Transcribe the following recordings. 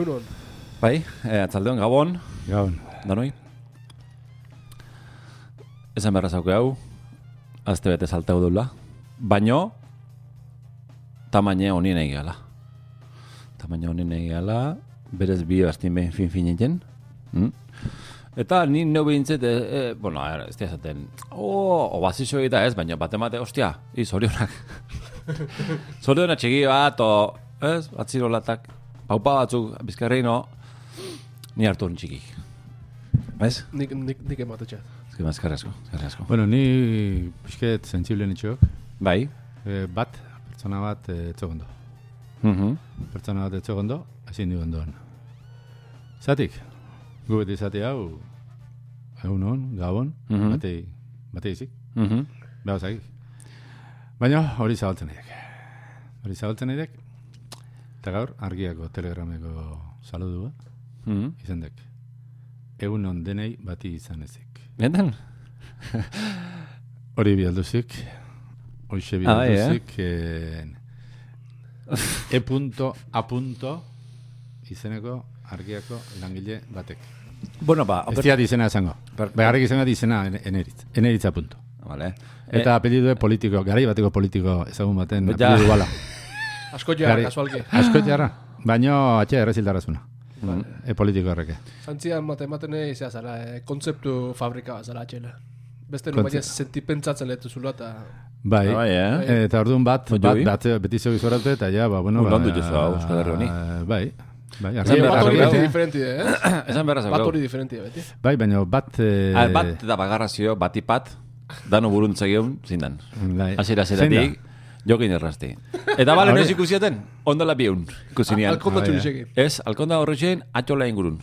Euron. Bai, eh, atzaldeon, gabon, Gaun. danoi. Esan beharra zauke hau, azte bete salteu dula. Baino, tamaine honien egiala. Tamaine honien egiala, berez bi bastin behin fin fin egin. Mm? Eta ni neu behintzet, e, e, bueno, a ver, ez da esaten, oh, obazizio egita ez, baina bate mate, ostia, i, zorionak. zorionak txegi bat, o, ez, atzirolatak, paupa batzuk, bizkarreino, ni hartu hon txiki. Ez? Nik, nik, nik ematetxat. Ez que mazkarra asko, mazkarra asko. Bueno, ni pixket sensible nitxok. Bai. E, bat, pertsona bat e, etzogondo. Mhm. Pertsona bat etzogondo, ezin du ondoan. Zatik, gu beti zati hau, egun hon, gabon, Mhm. batei, batei izik, Mhm. behar zagik. Baina hori zabaltzen edek. Hori zabaltzen edek, eta gaur argiako telegrameko saludua, Mhm. izan dek. Egun denei bati izan ezik. Benetan? Hori bialduzik, hoxe Ah, bai, eh? bialduzik, eh? e punto, a punto, izeneko argiako langile batek. Bueno, ba, Ez diat izena esango. Per- Begarrik izena izena en- eneritz. Eneritza punto. Vale. Eta apellidu politiko, garai bateko politiko ezagun baten Ja. apellidu bala. Asko ja, Gari- kasualki. Asko jarra. Baina atxe errezildarazuna. Mm. E politiko horreke. Antzian mate ematen izia zara, eh, kontzeptu fabrika bat zara atxela. Beste nu baina sentipentsatzen lehetu zula eta... Bai. Ah, bai, eh? Eta orduan bat, bat, bat, beti zeu izoratu eta ja, ba, bueno, Ui, ba, landu jozu hau, Euskal Herri honi. Bai, bai, Esan bat hori zaukagu. beti diferenti, eh? Esan beharra Bat zaukagu. hori diferenti, beti. bai, baina bat... Eh, A ver, bat da bagarrazio, batipat, dano buruntza geun, zindan. bai. Zein zeratik, jokin errazti. Eta bale Hori- noiz ikusiaten, ondala biun, ikusinean. Alkonda Ah, ja. txurisekin. Ez, alkonda horretxen, atxola ingurun.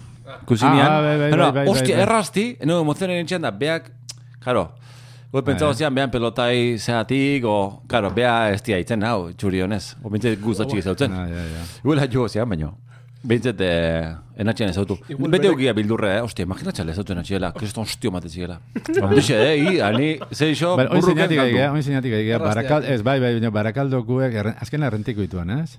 Kusinean, Ah, bai, bai, bai, bai, ostia, bai. errazti, no, emozionen entxean da, beak, karo, Gue pentsau zian, behan pelotai zeatik, o, karo, bea ez dia hau, txuri honez. O, bintzet guztatxik. Ah, ja. Igual jo zian, baino. Bintzet, eh, enatxean ezautu. Bete berek- ukia bildurre, eh? Ostia, imaginatxale ezautu enatxiela. Kriston ostio mate zigela. Dixe, eh, i, ani, zei xo, Baina, oin burruken egia, oin zinatik egia, barakal, ez, bai, bai, baina barakaldokuek, erren- azken errentiko dituen, ez?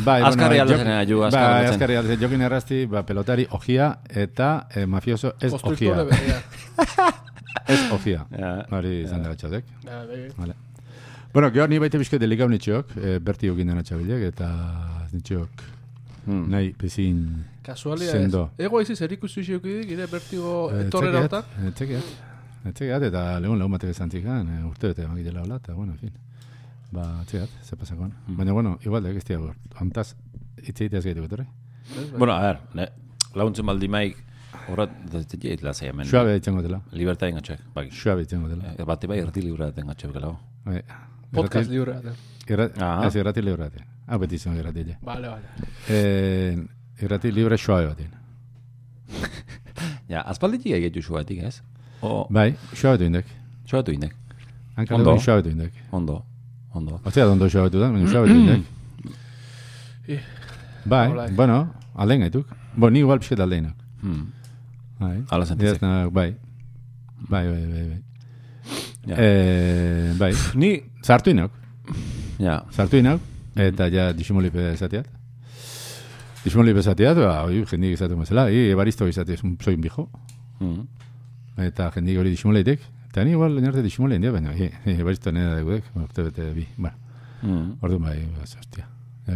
Bai, Azkarri aldatzen era, ju, azkarri Bai, aldatzen. azkarri aldatzen, jokin errazti, ba, pelotari ogia eta eh, mafioso ez. Konstruktore berea. Ez ogia. Ja. Hori izan dara txotek. Ja, bai, bai. Vale. Bueno, gero ni baita bizke delikau nitxok, e, berti jokin dena txabilek, eta nitxok Hmm. nahi pezin Kasualia ez. Sendo. Ego izi zer ikusi xiukidik, gire bertigo Eh, etorrera etxekiat, hortan. Etxekiat, etxekiat, eta legun legun batek esan zikan, e, urte bete emakitela hola, eta bueno, en fin. Ba, etxekiat, ze pasakoan. Hmm. Baina, bueno, igual da, giztia, ontaz, itzeiteaz gaitu etorri. Bueno, a ver, ne, laguntzen baldi maik, horret, ez dut la zei hemen. Suabe itzengo dela. Libertaten gatxek, baki. Suabe itzengo dela. Eh, Bate bai errati liberaten gatxek gelago. Bai, Podcast irra- Ah. Ez, irrati libre batean. Hau beti izango irrati ile. Vale, vale. Eh, Irrati libre suabe batean. Ja, azpalditik egitu xuatik, ez? O, Bai, suabe du indek. xuatu indek. Hankal Ondo. dugu suabe du indek. Ondo, ondo. Ostia, dondo suabe du da, baina suabe du indek. Bai, Olai. bueno, aldein gaituk. Bo, ni igual pixket aldeinak. Hmm. Bai. Ez, na, bai. Bai, bai, bai, bai. Ja. Eh, bai. Ni, Sartu inok, ja, sartu inok, eta ja disimulipe esateat. Disimulipe esateat, ba, oi, jendik esatu mazela, i, ebaristo izateaz, soy un bijo, hmm. eta jendik hori disimuleitek, eta ni igual oinarte disimulein dia, baina, e, e, ebaristo nena dagudek, urte bete bi, ba, Hmm. orduan bai, bas, ostia.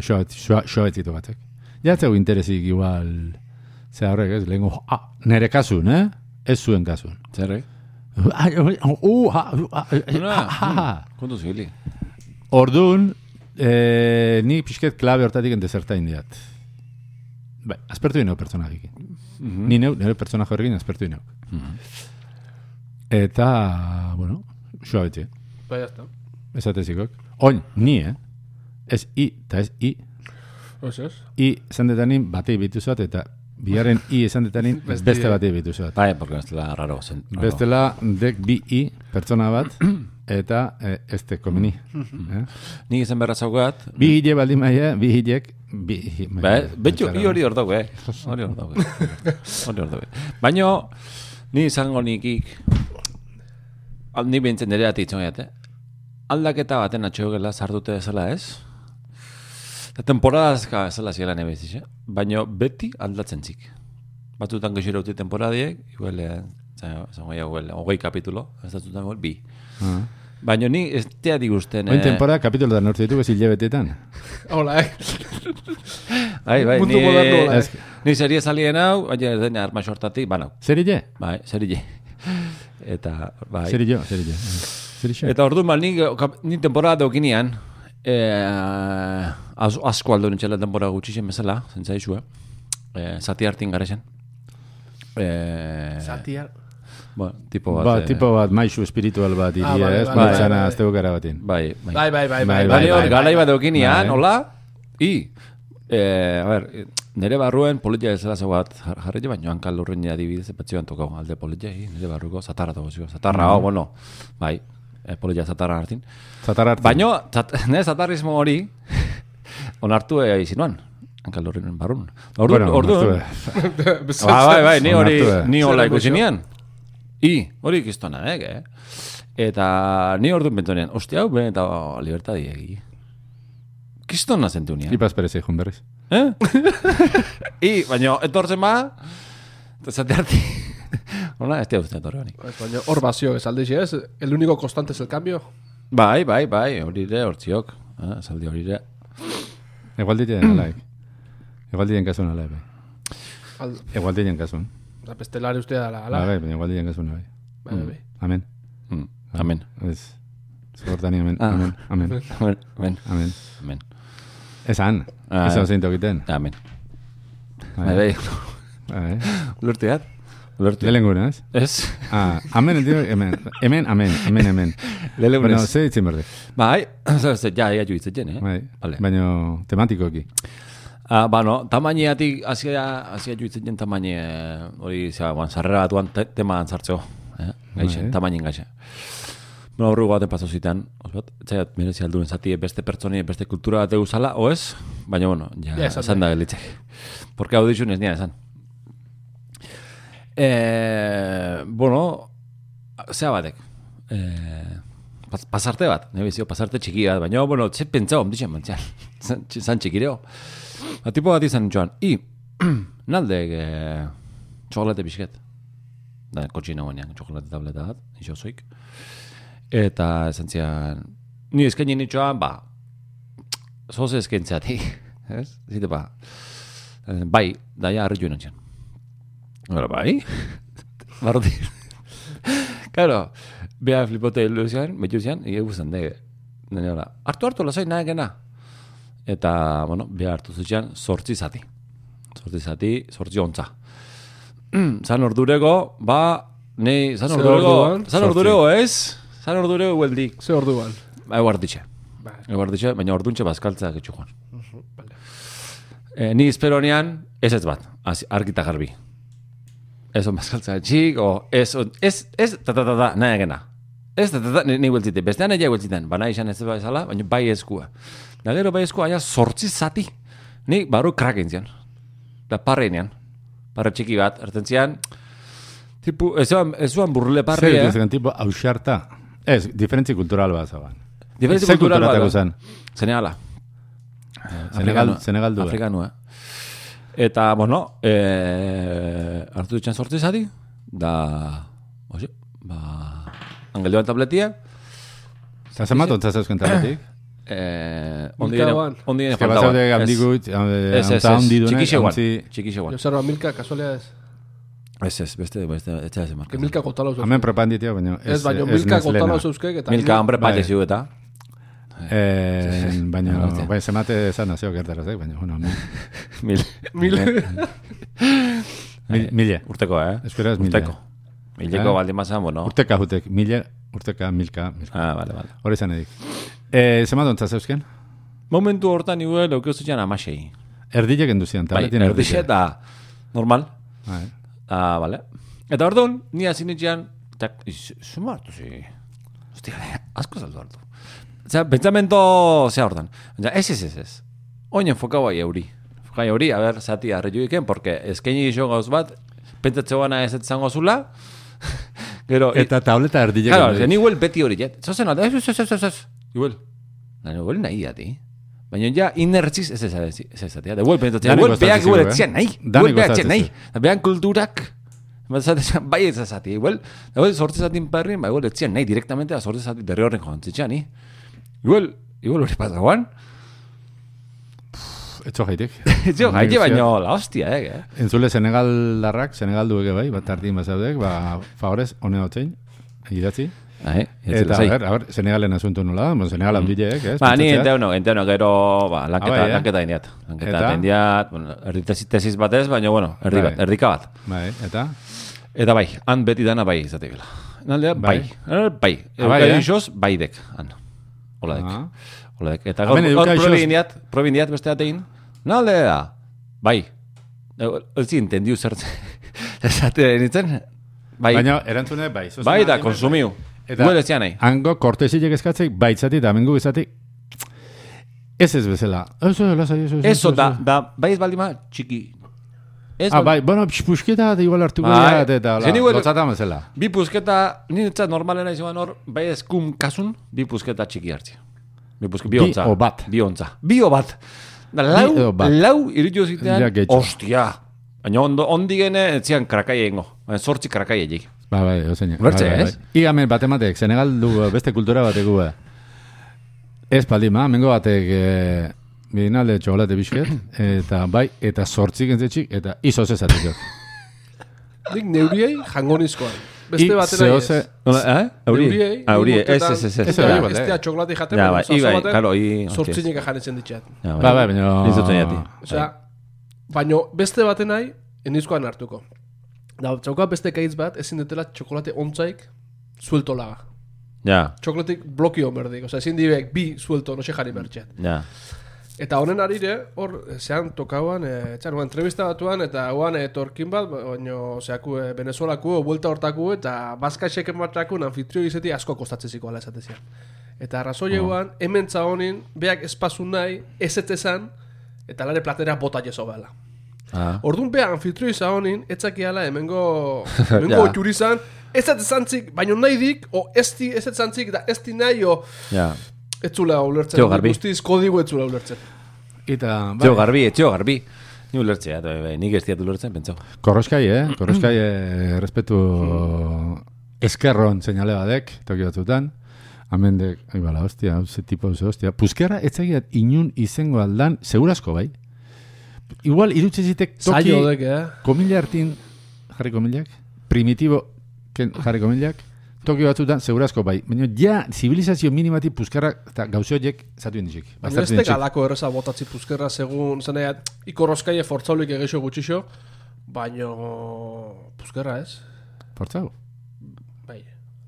Xoa betzitu batek. Ja, zeu interesik igual, ze horrek ez, lehenko, ah, nere kasun, eh? Ez zuen kasun. Zerrek? Uh, ha, ah, Ah, ha, ha. Kontu zibili. Orduan, eh, ni pixket klabe hortatik enteserta indiat. Bai, aspertu inau personajekin. Mhm. Ni neu, nire personaje horrekin aspertu inau. Mhm. Eta, bueno, xoa betxe. Bai, jazta. Esatezikok. Oin, ni, eh? Ez i, eta ez i. Oz, ez? I esan detanin batei bitu zat, eta biaren i esan detanin Beste- batei bitu zat. Bai, porque ez dela raro zen. raro. Bestela, dek bi i pertsona bat, eta eh, ez te komini. eh? Ni izan berra zaukat, Bi hile baldin maia, bi hilek, bi Ba, betxo, hi hori hor dago, eh? Hori hor dago. Hori hor dago. Baina, ni izango nikik, al, ni bintzen nire ati itzon eh? Aldaketa baten atxeo gela sardute ezala ez? Eta temporadazka zela ziela nebeziz, eh? Baina beti aldatzen zik. Batzutan gexero uti temporadiek, igual, eh, za- zango ja, igual, hogei kapitulo, ez datzutan igual, bi. Ah. Baina ni ez tea digusten, Oin temporada kapitulo da nortu ditu bezil hilabetetan. Hola, eh. Bai, bai, Mundu ni, modernoa, Ez- ni serie salien hau, baina ez dena arma sortatik, banau. Zer ile? Bai, serie. Eta, bai. Zer jo, zer ile. Zer ile? Eta orduan, ba, ni, kap- ni temporada daukinean, eh, az, asko aldo nintxela temporada gutxixen bezala, zentzaizu, eh? eh zati hartin garezen. Eh, Zatia. Bueno, tipo bat. Ba, eh, tipo bat, maizu espiritual bat iria, Ah, bai, ez? bai, bai, bai. azteko gara batin. Bai, bai. Bai, bai, bai, bai. Bai, Bai, bai, bai, garai bat daukinean, Bai. hola, i, eh, a ber, nire barruen politia ez zela bat jarri jo, baina hankal lurren ja adibidez epatzioan tokau alde politia, i, nire barruko zatarra dago zio. Zatarra, oh, bueno, bai, eh, politia zatarra hartin. Zatar hartu. Baina, zat, nire zatarrismo hori, onartu ega izinuan, hankal lurren barrun. Ordu, Bueno, ordu, Ba, bai, bai, ni hori, da. ni hola Zer ikusi emozio? nian. I, hori ikistona, eh, eh? Eta ni ordu bentonean, ostia, hau ben eta libertadi egi. Kistona zentu nian. Ipaz perez egun berriz. Eh? I, baina, etortzen ba, eta zate harti. Ona, ez tia uste etorri honi. Baina hor bazio, ez alde ez? El único constante es el cambio. Bai, bai, bai, hori ere, hortziok. Eh, saldi hori ere. Igual diren alaik. Igual diren kasun alaik, bai. Al, Igual diren kasun. La pestelare usted a la... Bai, ala. bai, baina igual diren kasun, bai. Bai, bai, bai. Amen. Mm, amen. Ez. Zagortani, amen. Ah. Amen. Amen. Amen, amen, Amen. amen. Esan. Ah, Esan eh. zein tokiten. Amen. Bai, bai, Bai. ulertu dat? Ulertu. Lehenengun, ez? Ez? Ah, amen, dio, hemen. Hemen, amen, hemen, hemen. Lele Bueno, ze ditzen berde. Bai, ez, ez, ja, ja, juitzen, eh? Bai. Vale. Baina tematikoki. Ah, bueno, tamaineatik hasia hasia juitzen jen tamaine eh, hori zera, bueno, sarrera batuan te, tema antzartzeo, eh? Gaixe, Bai. tamainen gaixe. Bueno, horrego baten paso zitan, osbat, zaiat, merezi alduren zati beste pertsoni, beste kultura bat eusala, o ez? Baina, bueno, ja, Ja, esan esan da gelitzek. Porque hau dixun ez nian esan. Eh, bueno, zea batek. Eh, pas, pasarte bat, nahi bizio, pasarte txiki bat, baina, bueno, txe pentsau, omdixen mantxan, zan, zan txikireo. Ba, tipo bat izan joan, i, naldek eh, txokolate bisket. Da, kotxina guenean, txokolate tableta bat, iso zoik. Eta esan zian, ni eskaini nitxoan, ba, zoze eskaintzeati, ez? Zite, ba, eh, bai, daia harri joan antxan. Bara, bai? Barroti. Claro, beha flipote ilusian, behiusian, ege guztan, de, nene hola, hartu hartu, lasai, nahi gena. Eta, bueno, beha hartu zutxean, sortzi zati. Sortzi zati, sortzi ontza. zan ordurego, ba, nei, zan Zer ordurego, zan ordurego, ez? Zan ordurego hueldik. Ze orduan. Ba, eguarditxe. Bai. Eguarditxe, baina orduntxe bazkaltza getxu joan. Vale. E, ni esperonean, ez ez bat, az- argita garbi. Ez on bazkaltza txik, o ez, ez, ez, ta ta ta ta, nahi egena. Ez, ta ta ta, ni, ni bestean nahi hueltziten, bana izan ez bezala, baina bai eskua. Da gero bai eskua, aia sortzi zati. Ni baru krak entzian. Da parre inean. Parre txiki bat, erten zian, tipu, ez zuan, ez zuan burle parre, Zer eh? dituzen tipo ausarta. Ez, diferentzi kultural bat zaban. Diferentzia Ze kultural bat, zen? Senegala. Senegal, Senegal du. Afrikanua. Eta, bueno, eh, hartu ditxan sortzi zati, da, oxe, ba, angelioan tabletia, Eta zenbat ontza zeuzken taletik? Eh, ondi Milka gene, ban. ondi Ez bat faltaban. Ez, ez, ez, antza ez, dunek, txikixe guan, txikixe guan. A Milka, casualidades. Ez, ez, beste, beste, etxea ez marka. Que Milka kotalo Hemen propanditia, baina Ez, baina Milka kotalo zeuzkek eta... Milka, Bai. pate ziu eta. Eh, baina, Hostia. bai, zemate esan nazio gertarazek, baina, bueno, mil, Mil, Mil... mil, mile. urteko, eh? Eskueraz mila. Urteko. Mileko baldin bazan, bueno. Urteka jutek, mile, urteka, milka, milka. Ah, vale, vale. Hori zan edik. Eh, zenbat ontza zeuzken? Momentu hortan nire leukio zutxan amasei. Erdile gendu zian, Bai, tabletin erdixe eta normal. Bai. Ah, vale. Eta orduan, ni hasi nitxean, tak, zuma hartu zi. Ostia, asko saldu hartu. Osea, pentsamento, zea. Osea, ez, ez, ez, ez. Oin enfokau bai euri. Enfokau euri, a ber, zati arreioiken, porque eskaini iso gauz bat, pentsatze gana ez zango zula, gero, Eta tableta erdile Claro, ni huel beti hori jet. Zozen, ez, ez, ez, ez, ez, ez. Igual. Nahi, huel nahi ati. Baina ja inertziz ez ez ez ez ezatea. Kostatzen beak zigu, vuel eh? etzian nahi. Kostatzen etzian nahi. Da bean kulturak Ba, bai ez ezati, igual, igual sortze zatin perrin, ba, igual etzian nahi direktamente, da sortze zati derri horren joan zitxan, ni. Igual, igual hori pasagoan, Etxo jaitik. jo, gaite baino, la hostia, eh, eh. Entzule Senegaldarrak, Senegaldu ege bai, bat tartin bazaudek, ba, favorez, hone hau txein, idatzi. Bai, Eta, a ver, a ver, Senegalen asunto nola bon, Senegal handileek, ez? Ba, ni pentsatzea. enteuno, enteuno gero, ba, lanketa, Ah, bai, eh? lanketa indiat. Lanketa Eta? indiat, bueno, erdi tesis, batez, baina, bueno, erdi Bai. bat, erdika bat. Bai, eta? Eta bai, han beti dana bai izate gela. Naldea, bai. Bai. Bai, bai. Ah, bai, eh? isoz, bai dek, han. Hola dek. Ah. Hola dek. Eta Hemen gaur, gaur probi indiat, probi indiat beste atein. Nalde da, bai. Ez entendiu zertzen. Esate nintzen, bai. Baina, erantzune, bai. bai da, konsumiu. Eta- Guel ez nahi. Hango kortesilek eskatzek, baitzati eta amengu ezatik, ez ez bezala. Eso, lasai, eso, eso, Eso da, da, bai ez baldima txiki. Ez Ah, bai, bueno, pusketa da igual hartuko Bai. bai. eta Zen igual- lotzata mazela. Bi pusketa, niretzat normalena izan hor, bai ez kum kasun, bi pusketa txiki hartzi. Bi pusketa, bi Bi ontza. o bat. Bi ontza. Bi o bat. Da, lau, o bat. lau iritu zitean, Ja, ostia. Baina ondo, ondi gene, etzian krakai egingo. Baina sortzi krakai egin. Ba, bai, ozein. Bai, bai, ez? bai. Igamen bat ematek, Senegal du eh, beste kultura bateko ba. Ez palima, mengo batek e, binalde txokolate bisket, eta bai, eta sortzik entzetxik, eta izoz ezatik. Nik neuriei jango nizkoan. Beste I batera ez. zehose- Nola, eh? Auri, Neuriei, auri, ni ez, ez, ez, ez. Ez da, bai, ez txokolate jaten, Ja, baina bai, ibai, baten karo, i- Zortzinek janetzen ditxat. Ba, bai, baina... Osea, baino beste baten nahi, enizkoan hartuko. Da, txauka beste kaitz bat, ezin detela txokolate ontzaik suelto laga. Ja, Txokolatik blokio berdik. Osea, ezin dibek bi suelto, no se jarri bertxet. ja. Eta honen arire, hor, zean tokauan, e, txan, oan, entrevista batuan, eta oan etorkin bat, baino, zeaku, e, Venezuelaku, buelta hortaku, eta bazka xeken batraku, anfitrio izeti asko kostatzen ziko ala esatezian. Eta arrazoi eguan, hemen honin, beak espazun nahi, ez ez ezan, eta lare platera bota jeso bela. Ah. Orduan beha anfitrio izahonin, etzakiala hemengo, hemengo Ja. ja. izan, ez ez zantzik, baino nahi dik, o ez di, ez ez zantzik, da ez di nahi, o Ja. ez zula ulertzen. Txo, garbi. Guztiz kodigo ez zula ulertzen. Eta, bai, Txo garbi, txo garbi. Ni ulertzea, bai, bai, nik ez diat ulertzen, pentsau. korroskai, eh? Korroskai, eh, respetu eskerron seinale badek, toki batzutan. Hemen dek, ai bala, hostia, hau ze tipo, ze hostia. Puzkerra, etzagiat inun izango aldan, segurazko bai. Igual, irutze zitek toki... Zailo dek, eh? komila hartin jarri komilak, primitibo ken, jarri komilak, toki batzutan segurazko bai. Baina ja, zibilizazio minimati puzkarra eta gauzoiek zatu indizik. Baina ez alako erreza botatzi puzkerra segun zenea ikorroskaie fortzaulik egeixo gutxixo, baino puzkerra ez? Portzau.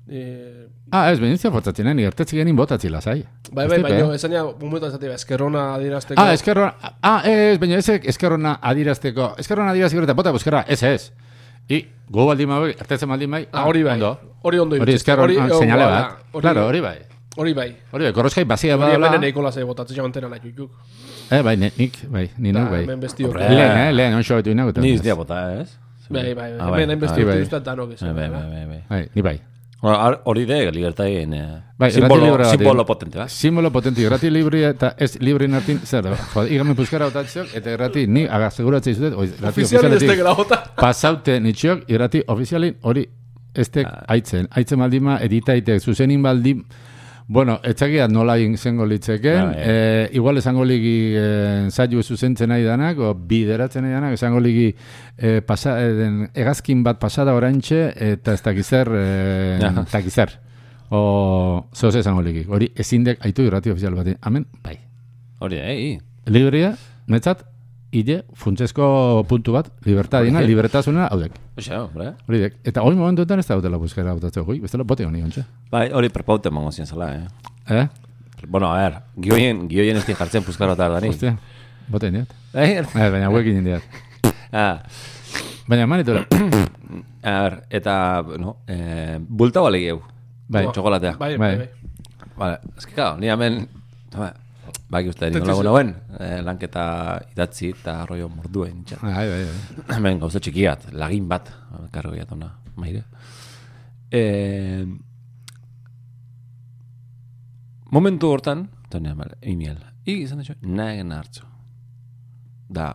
Bai. E, Ah, ez, benizia fortzatzen, ni gertetzi genin botatzi lasai. bai, Ez bai, baino eh? esaina momentuan zatea eskerrona adirazteko. Ah, eskerrona, ah, ez, baina ezek eskerrona adirazteko, eskerrona adirazteko eta bota puzkerra, ez ez. I, go baldin mai, ertetzen baldin mai, Ah, hori bai. Ondo. Hori ondo Hori eskerron, ah, oh, bada, bat. hori- Claro, hori bai. Hori bai. Hori bai, korroskai bazia Hori badala. hemen neiko lasai botatzen jantena nahi juk. Eh, bai, nik, bai, ni Da, nik, bai. hemen bestiok. Hombre. Lehen, eh, lehen, onxo betu inago. Ni ez dia bota, ez? Bai, bai, Ah, hemen hemen ah, bestiok bai. dituzten danok ez. Bai, bai, bai, bai, bai. Bai, ni bai. Hori eh, Bai, simbolo, irrati libre bat, simbolo eh? potente, ba? Simbolo potente, irrati libre eta ez libre nartin, zer da, jo, igamen puzkara otatziok, eta irrati, ni agazeguratzei zutet, oi, irrati ez ofizialetik pasaute nitxiok, irrati ofizialin hori estek aitzen, aitzen baldima, editaitek, zuzenin baldin, bueno, etzakia nola izango litzeken, Bai. eh, igual esango ligi eh, zailu zuzentzen nahi danak, o bideratzen nahi danak, esango ligi eh, pasa, eh, den, egazkin bat pasada oraintxe, eta ez dakizer, eh, Ja. ez dakizer. O, zoz esango ligi. Hori ezindek aitu irrati ofizial bat. Hemen, bai. Hori, ei, Libria, netzat, hile, funtsezko puntu bat, libertadina, libertasuna, haudek. Oxa, hombre. Hori dek. Eta hori momentuetan ez da dutela buskara botatzeko, goi, bestela bote honi ontsa. Bai, hori perpaute emango zien zela, eh? Eh? Bueno, a ver, gioien, gioien ez di jartzen puzkaro eta dani. Hostia, bote indiat. Eh, Eh, baina hauekin indiat. ah, Baina manitura, a ver, eta, no, eh, bulta bale geu. bai, Txokolatea. Bai, Bai. bai, bai. Vale, es que claro, ni hemen, ba, baki uste, niko lagun zu- hauen, eh, lanketa idatzi eta rollo morduen, txat. bai, bai, bai. Hemen gauza txikiat, lagin bat, karro gehiat ona, maire. Eh, momentu hortan, Tania, vale, email, I izan ditxo, nahen hartzo. Da,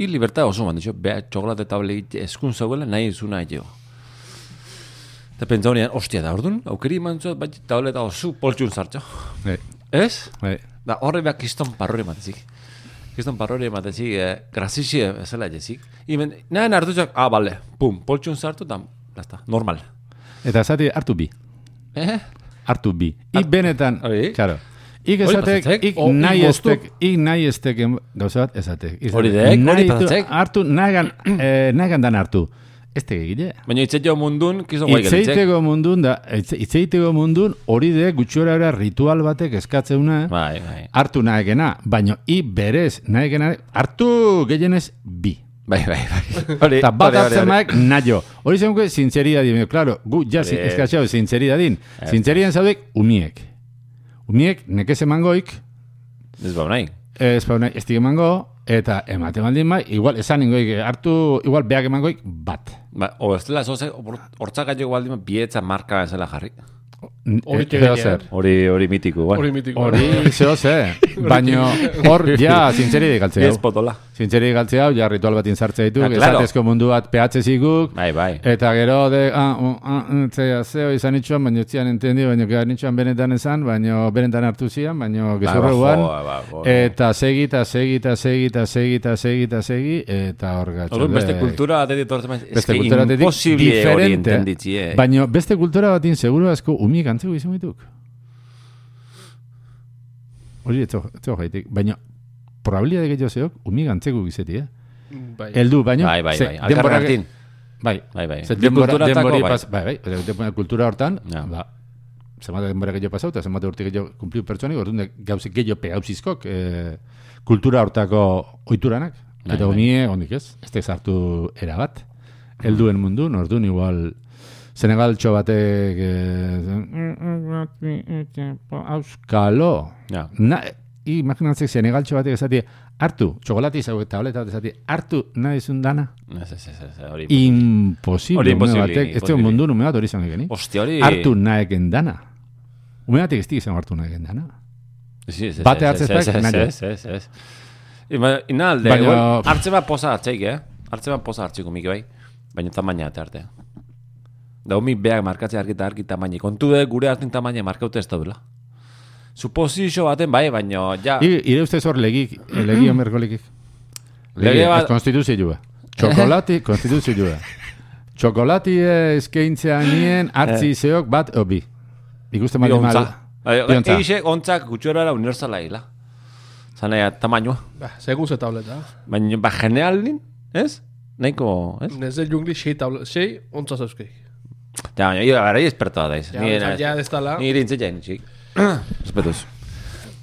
i libertad oso man ditxo, beha txokolate table eskun zauela nahi izuna jo. Eta pentsa honean, ostia da, orduan, aukeri eman zuat, bat tableta oso poltxun zartxo. Bai, Ez? bai. Da, horre behar kiston parrori ematezik. Kiston parrori ematezik, eh, grazixi ezela jezik. Imen, nahen hartu zak, ah, bale, pum, poltxun zartu, da, basta, normal. Eta zati hartu bi. Eh? Hartu bi. Ik benetan, Hori. claro. Ik esatek, ik nahi estek, ik nahi estek, em- gauza bat esatek. Hori dek, hori pasatzek. Hartu, nahigan, eh, nahigan dan hartu. Ez tege gile. Baina itzetio mundun, kiston guai gelitzek. Itzeiteko mundun da, itze- itzeiteko mundun hori de gutxora era ritual batek eskatzeuna, Bai, bai. hartu nahekena, baino i berez nahekena, hartu gehienez bi. Bai, bai, bai. Hori, Eta bat hartzen maek naio. Hori zenko sinceridadin, claro, gu ja Hori. eskatxau sinceridadin. Sinceridadin zaudek umiek. Umiek nekez emangoik, Ez bau nahi. ez bau nahi, ez dik emango, eta ematen baldin bai, igual esan ingoik, hartu, igual beak emangoik bat. Ba, o ez dela, zoze, hortzak gaiteko baldin, bietza marka ezela jarri. Hori Eh, tegenia, zeo zer. Hori, hori mitiko, guan. Hori mitiko. Hori zeo ze, baino hor ja sinceridi galtzea. Ez potola. Sinceridi galtzea, ja ritual bat inzartzea ditu, Ah, claro. esatezko mundu bat pehatze zikuk, Bai, bai. Eta gero de, ah, uh, ah, uh, zea, zeo izan itxuan, baina zian entendi, baina gara itxuan benetan esan, baina benetan hartu zian, baina gezurra Ba, guan. ba, ba, ba, Eta segi, eta segi, eta segi, eta segi, eta segi, eta segi, eta hor gatxo. Beste kultura tortzen maiz. Beste kultura hori diferente. eh. Baina beste kultura batin seguru asko umik antzeko izan dituk. Hori etzo, etzo jaitik. Baina probabilidade gehiago zeok umik antzeko gizeti, eh? Bai. Eldu, baina... Bai, bai, ze bai. Alkarren denbora- hartin. Bai, Bai, bai. Ze Bi denbora, kulturatako, denbori bai. bai, bai, bai, denbora kultura hortan, Ja. ba, zenbat denbora gehiago pasau, eta zenbat urte gehiago kumpliu pertsonik, orduan de gauzik gehiago pegauzizkok eh, kultura hortako oituranak. Bai, eta bai. unie, ondik ez, ez da sartu era bat. Helduen mundu, orduan igual Senegaltxo batek eh, auskalo. Ja. Na, imaginatzek Senegaltxo batek esati, hartu, txokolati zau eta tableta bat esati, hartu nahi zun dana. Ez, ez, ez, hori. Imposible, Hori imposible, batek, ez imposible. mundu ume bat hori izan egeni. Ostia, hori... Hartu naheken dana. Ume batek ez izan hartu dana. Sí, ez, ez, Bate ez, hartzez ez, baik, ez, nahi. ez, ez, ez. Ina alde, Baina- hartze bat posa hartzeik, eh? Hartze bat posa hartzeko miki bai. Baina tamaina arte. Da umi beak markatzea argi eta argi tamaina. Kontu de gure hartin tamaina markaute ez daudela. Suposizio baten bai, baina ja... I, ire ustez hor legik, eh, legi omerko legik. Lege Legi bat- bat... konstituzioa. Txokolati, konstituzioa. Txokolati eskaintzea nien, hartzi zeok bat obi. Ikusten Bi bali mal. ontza. Bai, Bi ontza. Eixe ontzak gutxorara universala hila. Zanaia, tamainoa. Ba, segun ze tableta. Baina, ba, generalin, ez? Nahiko, ez? Neze jungli sei tablet, sei ontza zauzkeik. Ja, baina, ia, gara, espertoa daiz. Ja, ja, ja, ez dala. Ni irintzen jain. Respetuz.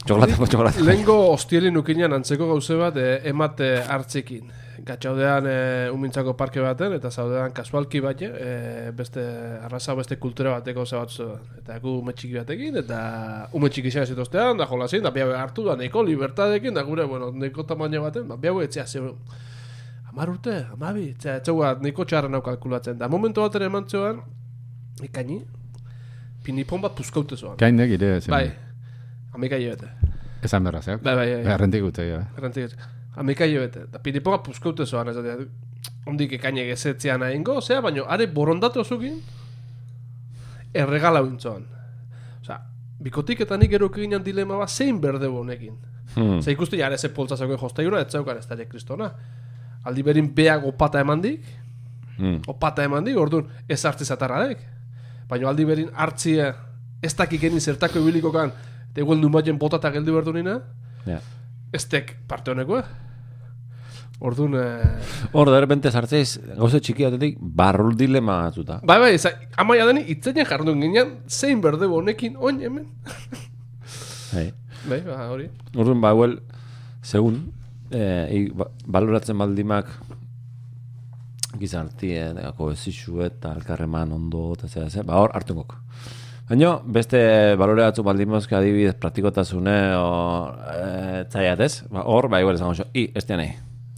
Txokolate, txokolate. Lengo hostielin ukinean antzeko gauze bat eh, emate hartzekin. Gatxaudean eh, umintzako parke baten, eta zaudean kasualki bat, eh, beste arraza beste kultura bateko ze bat zuen. Eta gu ume txiki batekin, eta ume txiki zea zituztean, da jolazin, da bihaue hartu da, neko libertadekin, da gure, bueno, neko tamaino baten, da bihaue etzea ze Amar urte, amabi, etzea, etzea, neko txarren hau kalkulatzen. Da momentu bat ere eman ikaini, pinipon bat puzkaute zuen. Kaindek ire zen. Bai, amika bete. Esan berra zeok. Bai, bai, bai. Errentik gute, ja. Errantik ez. Amika bete. Da pinipoka puzkaute zoan, ez da. Ondik ekainek ezetzean egingo, zea, baino, are borondatu azukin, erregala bintzoan. Osa, bikotik eta nik eruk ginen dilema bat, zein berde honekin. Hmm. Ze ikusti jare ze poltsa zegoen jostaiura, ez zeukan ez da kristona. Aldi berin beak opata emandik, Hmm. opata emandik, orduan ez hartzi zatarradek. Baina aldi berin hartzia ez dakik geni zertako ibiliko kan, eta igual numaien botata geldi berdu nina, Ja. ez tek parte honekoa. Orduan, eh, Hor, da repente sartzeiz, gauze txiki batetik, barrul dilema batzuta. bai, bai, za, amaia deni, itzenean jardun ginen, zein berde honekin, oin hemen. Bai. bai, ba, hori. Orduan, ba, huel, segun, eh, ba, baloratzen baldimak gizartien, kohesixu eta elkarreman ondo, eta zera, zera, ba, hor, hartungok. Baina, beste balore batzu baldimozke adibidez praktikotasune, o, e, zaiat ez, ba, hor, ba, igual esango xo, i, ez nahi,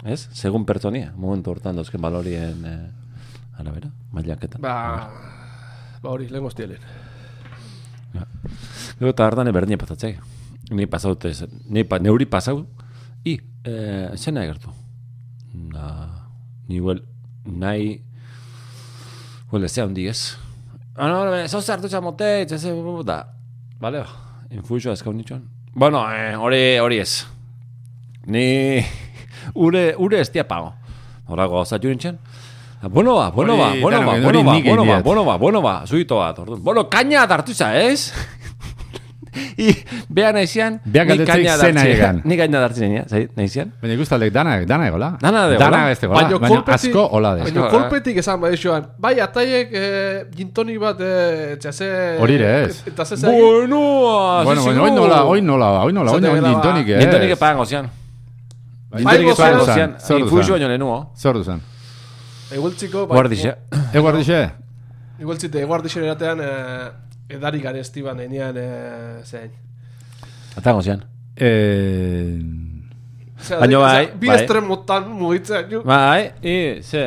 ez? Segun pertsonia, momentu hortan dauzken balorien e, arabera, mailaketan. Ba, ba hori, lehen goztielen. Gero eta hartan berdin patatzeik. Ni pasau, ez, ni pa, neuri pasau, i, eh, zena egertu. Na, ni huel, nahi, huel, ez handi ez. Ah, no, no, ez hau hartu txamote, ez ez, da. Vale, infuixo ez kaunitxoan. Bueno, eh, hori, hori ez. Ni, ure, ure ez pago. Horago, zatu nintzen. Ah, Bueno ba, bueno ba, bueno ba, hori bueno ba, bueno ba, egiat. bueno ba, bueno ba, zuito bat, orduan. Bueno, kaina hartu za, ez? I, beha nahizian, Beak ni kaina dartzen. Ni kaina dartzen nien, zai, nahizian. Baina ikustaldek dana, dana egola. Dana egola. Dana ez egola, Baina baina kolpetik- asko hola de. Baina kolpetik esan bai joan. Bai, ataiek eh, gintoni bat eh, txase... Hori ere ez. Eta ze Bueno, Bueno, bueno, hoy nola, hoy nola, hoy nola, Zate nola, tonic, eh. Gintonik epagan gozian. Bai, Gintonik epagan Zordu gozian. zan, zordu Infuixo zan. baino lehenuo. Zordu zen. Egueltziko... bai, Guardixe. Eguardixe? Egueltzite, eguardixen eratean eh, edari garestiban enean eh, zein. Eta gozian. Eh, Baina osea, bai, Bi bai. estremotan mugitzen. Bai, i, ze.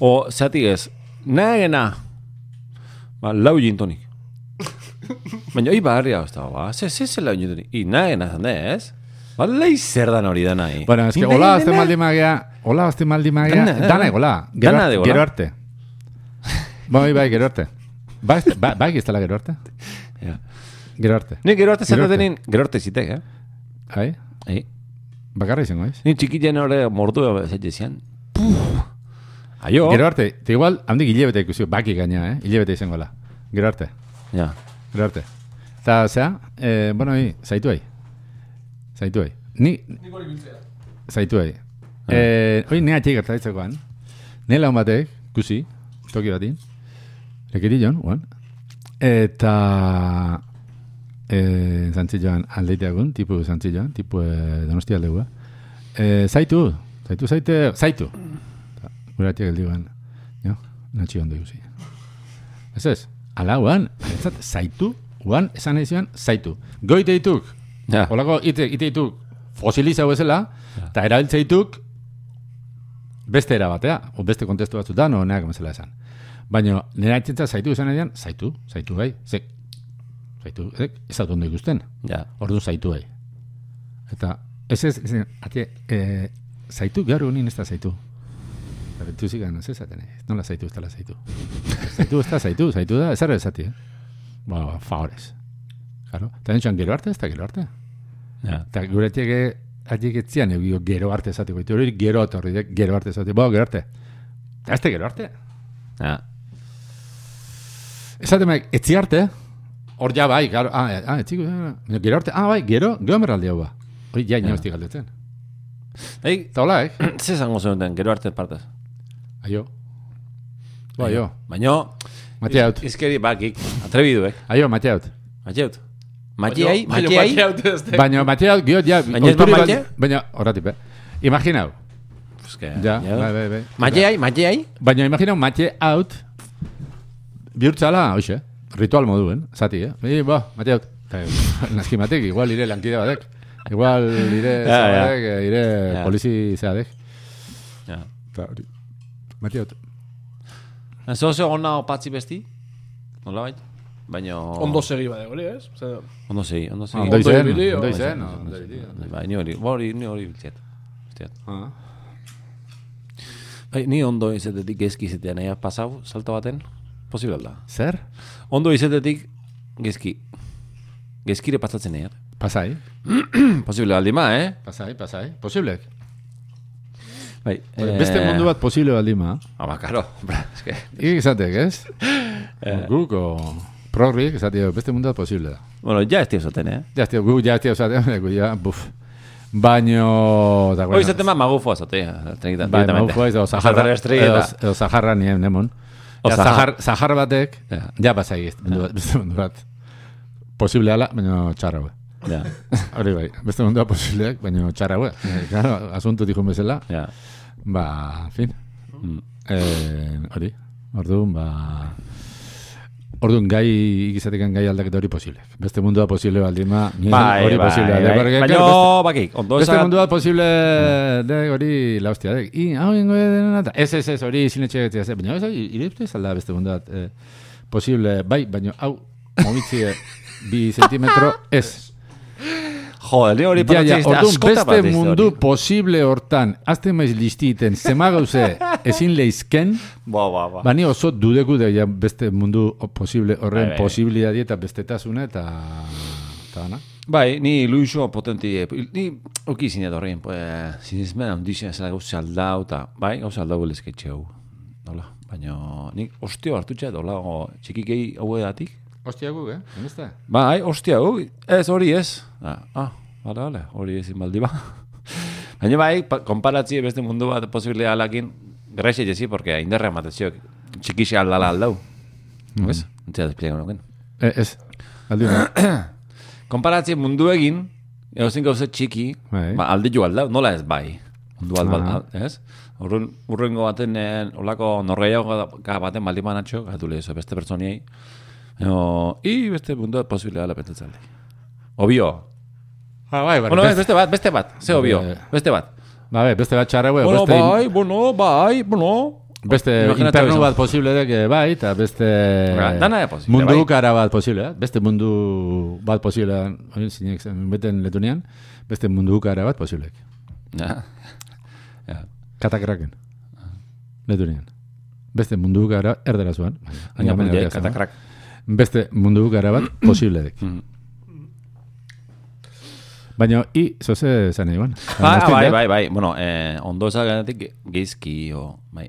O, zatik ez, nahi gena. Ba, lau gintonik. Baina, oi barria hozta, ba, ze, ze, ze lau gintonik. I, nahi gena zan ez? Ba, lehi zer dan hori da nahi. Bueno, es que hola azte maldi magia, hola azte maldi magia, Dana, dana egola. Dana egola. gero arte. Bai, bai, gero arte. Bai, bai, bai, ez dela gero arte. Ja. Gero arte. Ni gero arte zer denin, gero arte zitek, eh? Ai, Ei. bakarra izango ez? Ni txikiten hori mordu zaite zian. Aio. Gero arte, te igual, handik hilebete ikusi, baki gaina, eh? Hilebete izango la. Gero arte, Ja. gero arte. Eta, zea, eh, bueno, hi, zaitu hai. Zaitu hai. Ni, Nik hori biltzea. zaitu hai. Eh, hoi nea txik gertaitzekoan, ne laun batek, kusi, toki batin, lekiri joan, guan, eta eh, zantzi joan aldeiteagun, tipu zantzi joan, tipu eh, donosti aldegua. Eh, zaitu, zaitu, zaite, zaitu. Ta, Gure atiak eldiguan, jo, natxi ondo ikusi. Ez ez, ala guan, ez zaitu, guan, esan zian, zaitu. Goite dituk, Ja. Olako ite, ite dituk fosilizau bezala, eta erabiltze dituk beste era batea, o beste kontestu batzutan, o neak bezala esan. Baina, nire aitzentza zaitu esan edian, zaitu, zaitu gai, ze, zaitu, ez, ez dut ondo ikusten, Ja. ordu zaitu gai. Eta, ez ez, ez, ate, e, zaitu, gaur egunin ez da zaitu. Eta betu zigan, ez esaten, ez nola zaitu ez dela zaitu. zaitu ez da zaitu, zaitu da, ez ara esati, eh? Ba, favorez. Claro, eta nintxan gero arte, ez da gero arte. Ja. Eta gure atiek atiek etzian egio gero arte esateko. Eta hori gero atorri gero arte esateko. Bo, gero arte. Eta ez gero arte. Ja. Esate maik, etzi arte. Hor ja bai, claro. Ah, eh, ah ah, baina Gero arte. Ah, bai, gero, gero merraldi hau ba. Hori ja, ino estik galdetzen. Ei, Eta hola, eh? ze zango zenuten, gero arte partez. Aio. Bo, aio. Baina, Matea haut. izkeri bakik, atrebiduek. Aio, matea haut. Matxeut. Matxeai, Baina- baina matxeai. matxeaut ez da. Baina matea haut, gio, ja. Baina ba baldin- Baina, horratik, be. Imaginau. Eske, Ja, bai, bai, bai. Matxeai, matxeai. Baina imaginau mate out bihurtzala, hoxe, ritual moduen, zati, eh? Bai, ba, mate out. Eta, Naski matek, igual ire lankide badek. Igual ire Ja, ja. zabadek, eh, ire Ja. polizi zeadek. Ja. Eta hori, mate out. Ez oso ona opatzi besti? Nola bait? Baina... Ondo segi bade, hori ez? Zer, Ondo segi, ondo segi. Ondo Ondo izen, ondo izen. Bai, ni hori, hori, ni hori biltziat. Hostiat. Ah. Bai, ni ondo izetetik gezki izetean nahi pasau, salto baten, posible da. Zer? Ondo izetetik gezki. Gezkire pasatzen nahi, Pasai, Posible baldin ma, eh? pasai, pasai. Posiblek. Bai. Beste mundu bat posible baldima. Ah, ba, karo. Bra, eske. Ik izatek, ez? Guk, o progrik, izatek, beste mundu bat posible da. Bueno, ja ez tio zaten, eh? Ja, gu, ja, tío, zaten, gu, ja, buf. Baino... da, Hoi zaten ma magufoa zate, tregitan. Bai, maufo ez, o Saharra, edo, edo Saharra nien, nemon. Ja, Sahar, Sahar batek, Ja. ja ez, mundu bat, beste mundu bat. Posible ala, baina txarra hue. Ja, Hori bai, beste mundu bat posibleak, baina txarra hue. Claro, asunto dikun bezala, ja. ba, fin. Mm. Eh, hori, orduan, ba... Orduan, gai, ikizatekan gai aldaketa hori posible. Beste mundua posible baldin ma, nien Bai, hori bai, posible. bai. Porque, Baina, beste- bakik, ondo Beste esat... mundu bat posible de hori la hostia de. I hau ingo dena ta. Ez ez ez hori sinetxe getzia ze. Baina ez irizte salda beste mundu bat eh, posible bai, baina hau momitzi bi sentimetro ez. Ni hori Ja, ja, orduan askota beste mundu posible hortan, azte maiz listiten, zema gauze ezin leizken, Ba, ba, ba. bani oso dudeku de ja beste mundu posible horren Bai, bai. posibilidadi eta bestetasuna eta eta bana. Bai, ni ilusio potenti, ni oki zinet horrein, pues, sinismen handizien zela gauza aldau, eta, bai, gauza aldau lezketxe hau. Baina, nik ostio hartutxe, dola, txikikei hau Ostia gu, eh? Emezta? Bai, ostia, hau, ez, hori ez. Ah, ah, bale, bale, hori ezin baldi ba. Baina bai, pa- konparatzi beste mundu bat posibilea alakin, graixe jezi, porque indarra emateziok txikixe aldala aldau. ¿Ves? Entzia despliega noken. Eh, ez, aldi hona. Konparatzi mundu egin, egozen gauze txiki, Bai. ba, alde jo aldau, nola ez bai. Mundu bat, Aha. bat, ez? Urrun, urrengo baten, eh, olako norgeiago baten baldin banatxo, gatu lehizo, beste pertsoniei. No, i beste mundu bat posibilea dela pentsatzen. Obio. Ah, bai, Bueno, ez, beste bat, beste bat, ze obio, Eh, beste bat. Ba, be, beste bat txarra, Bueno, beste, bai, bueno, bai, bueno. beste internu eso. bat posible dek, bai, eta beste Ba, dana da posible, mundu bai. kara bat posible, eh? beste mundu bat posible, hori zinek beten letunean, beste mundu kara bat posible. Ja. Ja. Katakraken. Letunean. Beste mundu gara erdera zuan. Baina, Baina, baina. Beste mundu gara bat posible dek. Baina, i, zoze zan egon. Ba, bai, bai, bai. Bueno, eh, ondo ezagatik geizki, o, bai.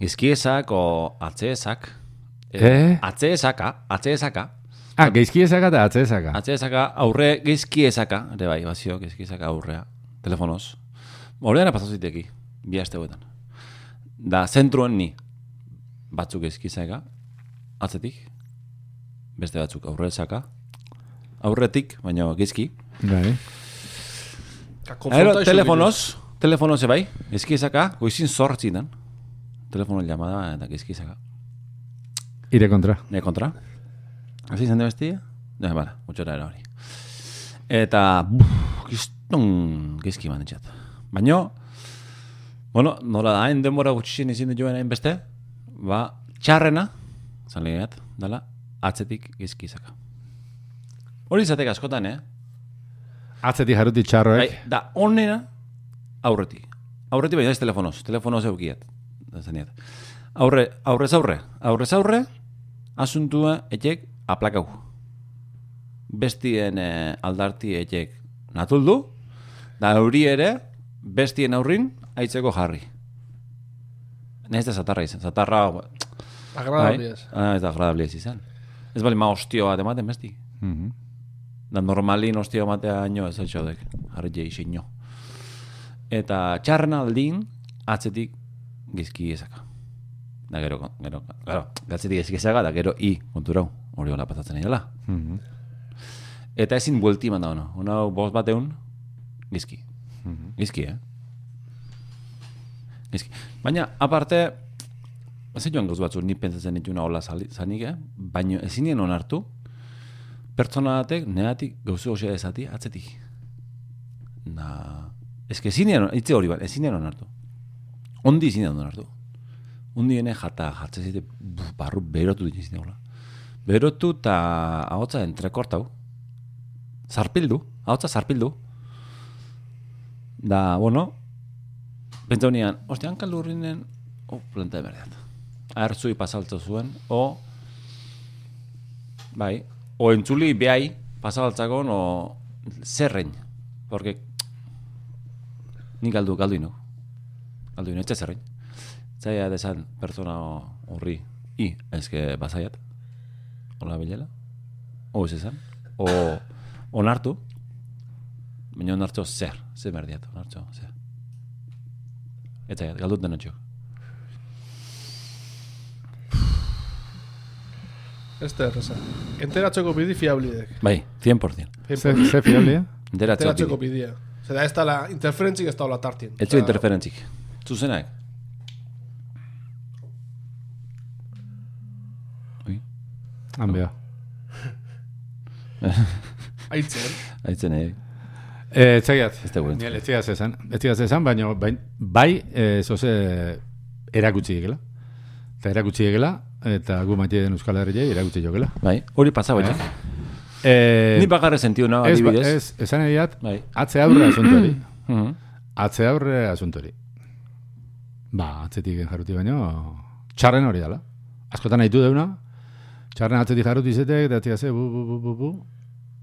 Geizki ezak, o atze ezak. Eh? Atze ezaka, atze ezaka. Ah, geizki ezaka eta atze ezaka. Atze ezaka, aurre geizki ezaka. Ere bai, bazio, geizki ezaka aurrea. Telefonoz. Horrean pasatu ziteki, bi aste hauetan. Da, zentruen ni. Batzuk geizki ezaka, atzetik. Beste batzuk aurre ezaka. Aurretik, baina geizki. Bai. Aero, telefonoz, telefonoz bai, eskizaka, goizin zortzinan. Telefono llamada eta eskizaka. Ire kontra. Ne kontra. Hasi zen de bestia? Ne, bala, mucho era hori. Eta, buf, kiston, gizki manetxat. Baina, bueno, nola da, hain denbora gutxixen izin joen hain beste, ba, txarrena, zan legeat, dala, atzetik gizkizaka. Hori izatek askotan, eh? Atzetik jaruti txarroek. Bai, da, onena aurretik. Aurretik baina ez telefonoz, telefonoz eukiat. Da zeniat. Aurre, aurrez aurre, aurrez aurre, asuntua etxek aplakau. Bestien eh, aldarti etxek natuldu, da euri ere, bestien aurrin, aitzeko jarri. Naiz da zatarra izan, zatarra... Agradable ez. Ah, ez da agradable ez izan. Ez bali ma ostio bat ematen besti. Mhm. Da normalin ostio matea ino ez etxodek, jarri jei ino. Eta txarren aldin, atzetik gizki ezaka. Da gero, gero, gero, gatzetik gizki ezaka, da gero i konturau, hori hola pasatzen nahi dela. Mhm. Eta ezin buelti manda ono, ona bost bateun, gizki. Gizki, eh? Gizki. Baina, aparte, ez joan gauz batzu, ni pentsatzen dituna hola zanik, eh? Baina ezin nien onartu, pertsona batek negatik gauzu osea ezati atzetik. Na, eske ezin nien, itze hori bat, ezin nien onartu. Ondi ezin nien onartu. Ondi ene jata jartzen zite, buf, barru berotu ditzen zite hola. Berotu eta ahotza entrekortau. Zarpildu, ahotza zarpildu. Da, bueno, pentsa honean, ostia, hankalurrinen, o, planta de merdat. Ahertzui pasaltza zuen, o, bai, o entzuli behai pasaltzakon, o zerrein, porque ni galdu, galdu ino. Galdu ino, etxe zerrein. Zaila desan pertsona horri, i, ezke basaiat, hola bilela, o ez esan, o onartu, baina onartu zer, zer berdiat, onartu zer. Eta galdut denotxo. Ez da erreza. Enteratzeko bidi fiablidek. Bai, 100%. Ze, ze fialia? Enteratzeko Enteratzeko bide. bidia. Zera ez da la interferentzik ez da la tartien. Ez zu interferentzik. Zuzenak. Ui, Hanbea. Aitzen. haitzen egin. Eh, txegiat. Ez da gure Ni ez tigaz esan. Ez tigaz esan, baina bai, bai eh, zoze erakutsi egela. Eta erakutsi egela, eta gu maite den Euskal Herriei erakutsi jogela. Bai, hori pasa Eh? baita. Eh, Ni bakarre sentiu nago, ez, ba- adibidez. ez, esan ediat, Bai. atze aurre asuntori. Mhm. atze aurre asuntori. Ba, atzetik jarruti baino, txarren hori dala. Askotan nahitu deuna, txarren atzetik jarruti izetek, eta atzik bu, bu, bu, bu, bu,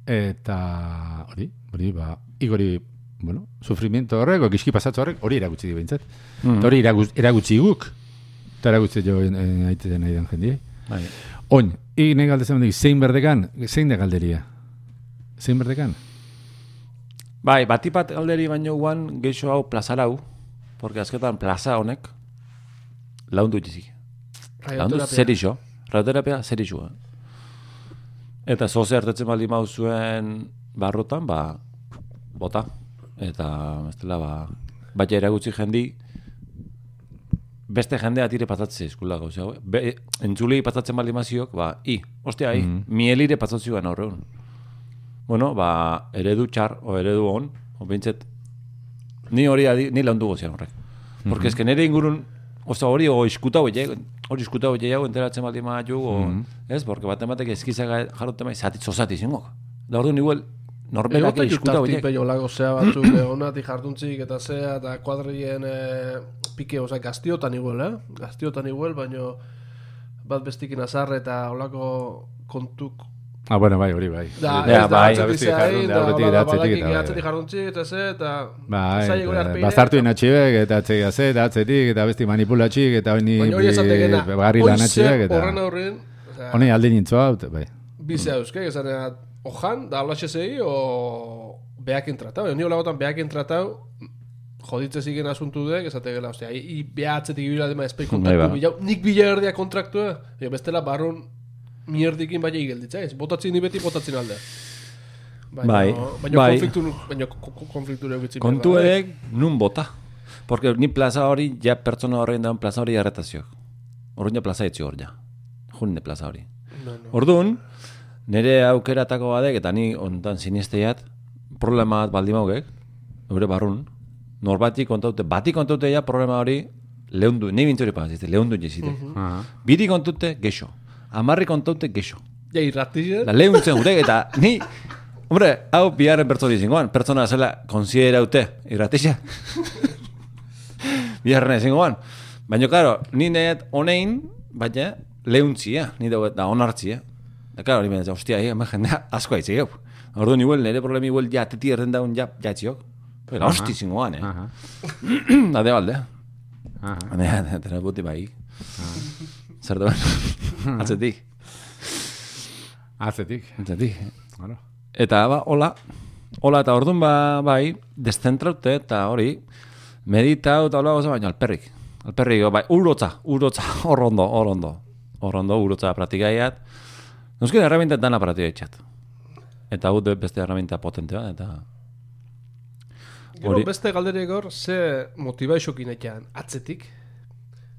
eta hori, hori, ba, igori, bueno, sufrimiento horrek, o gizki pasatzu horrek, hori erakutsi di behintzat. Eta hori erakutsi guk, eta erakutsi jo eh, aiteten nahi den jendiei. Bai. Oin, ik nahi galdezen mendik, zein berdekan, zein da galderia? Zein berdekan? Bai, batipat galderi baino guan geixo hau plazarau, porque azketan plaza honek laundu itxizik. Laundu zer iso, radioterapia zer iso. Eh? Eta zoze hartatzen baldin mauzuen barrotan, ba, bota. Eta, ez dela, ba, baina eragutzi jendi, beste jendea tire patatze eskula gauza. Be, entzuli patatzen baldin maziok, ba, i, ostia, i, mielire patatzioan aurreun. Bueno, ba, eredu txar, o eredu on, o bintzet, ni hori adi, ni laundu gozian horrek. Porque es que nire ingurun, oza hori, o iskuta hori, hori iskuta hori jau, enteratzen baldin maiu, o, ez, porque baten batek eskizak jarrote mai, zati, zozati zingok. Da ordu igual, norberak Egote iskuta hori. jutartik peio lago zea batzuk onatik jartuntzik eta zea eta kuadrien eh, pike, oza, gaztiotan iguel, eh? Gaztiotan iguel, baino bat bestikin azarre eta olako kontuk Ah, bueno, bai, hori bai. Da, Ja, da, bai. atzetik jardun, da, bada, eta atzetik eta bai. atzetik jarduntzik eta ze, eta... Bai, zaila gure eta bazartu eta- inatxibek, eta atzea ze, eta atzetik, eta besti manipulatxik, eta honi Baina hori hoi lanatxibek, zer eta horren aurren, osea, honi alde nintzoa, eta bai. bize euske, esan ojan, da zegi, o behakin tratau, ni holagotan behakin tratau, joditze zigen asuntu dek, esate gela, ostia, i, i beha atzetik ibila dema espei Bai, kontaktu ba. bilau, nik bila erdia kontraktua, e, bestela barron mierdikin baina igelditza, ez, botatzen ni beti botatzen alde. Baina, Bai, baina bai. konfliktu, baina ko- ko- konfliktu. Kontu edek, nun bota. Porque ni plaza hori, ja pertsona horrein daun plaza hori jarretazio. Horrein ja plaza etzi hor ja. Junne plaza hori. No, no. Orduan, nire aukeratako badek, eta ni ontan sinisteiat, problema bat baldin maugek, eure barrun, norbati kontaute, bati kontaute ja problema hori, lehundu, nahi bintzori pagazite, lehundu jizite. Aha. Biri kontaute, gexo. Amarri kontaute, gexo. Ja, irratizien, Da lehuntzen gurek, eta ni, hombre, hau biharren pertsona izangoan, pertsona zela konsideraute, irratisa. biharren izangoan. Baina, claro, ni neet honein, baina, lehuntzia, ni dauet da onartzia. Da, claro, ni benetza, ostia, eh, jendea asko haitzi gau. Ordu igual, nire problemi igual ja, teti erden daun ja, jatziok. Pero, hosti zingoan, eh. Aha. Da, de balde. Aha. Baina, tena buti bai. Zer duen? Atzetik. Atzetik. Atzetik. Claro. Eta ba, hola, hola eta orduan ba, bai, deszentraute eta hori, meditau eta hola baina alperrik. Alperrik, bai, urotza, urotza, hor ondo, hor ondo. Hor ondo, urotza pratikaiat. Nuzkin herramienta dana pratikaitzat. Eta hau beste herramienta potentea, eta... Gero Hori- beste galderek hor, ze motibaixokin ekean atzetik.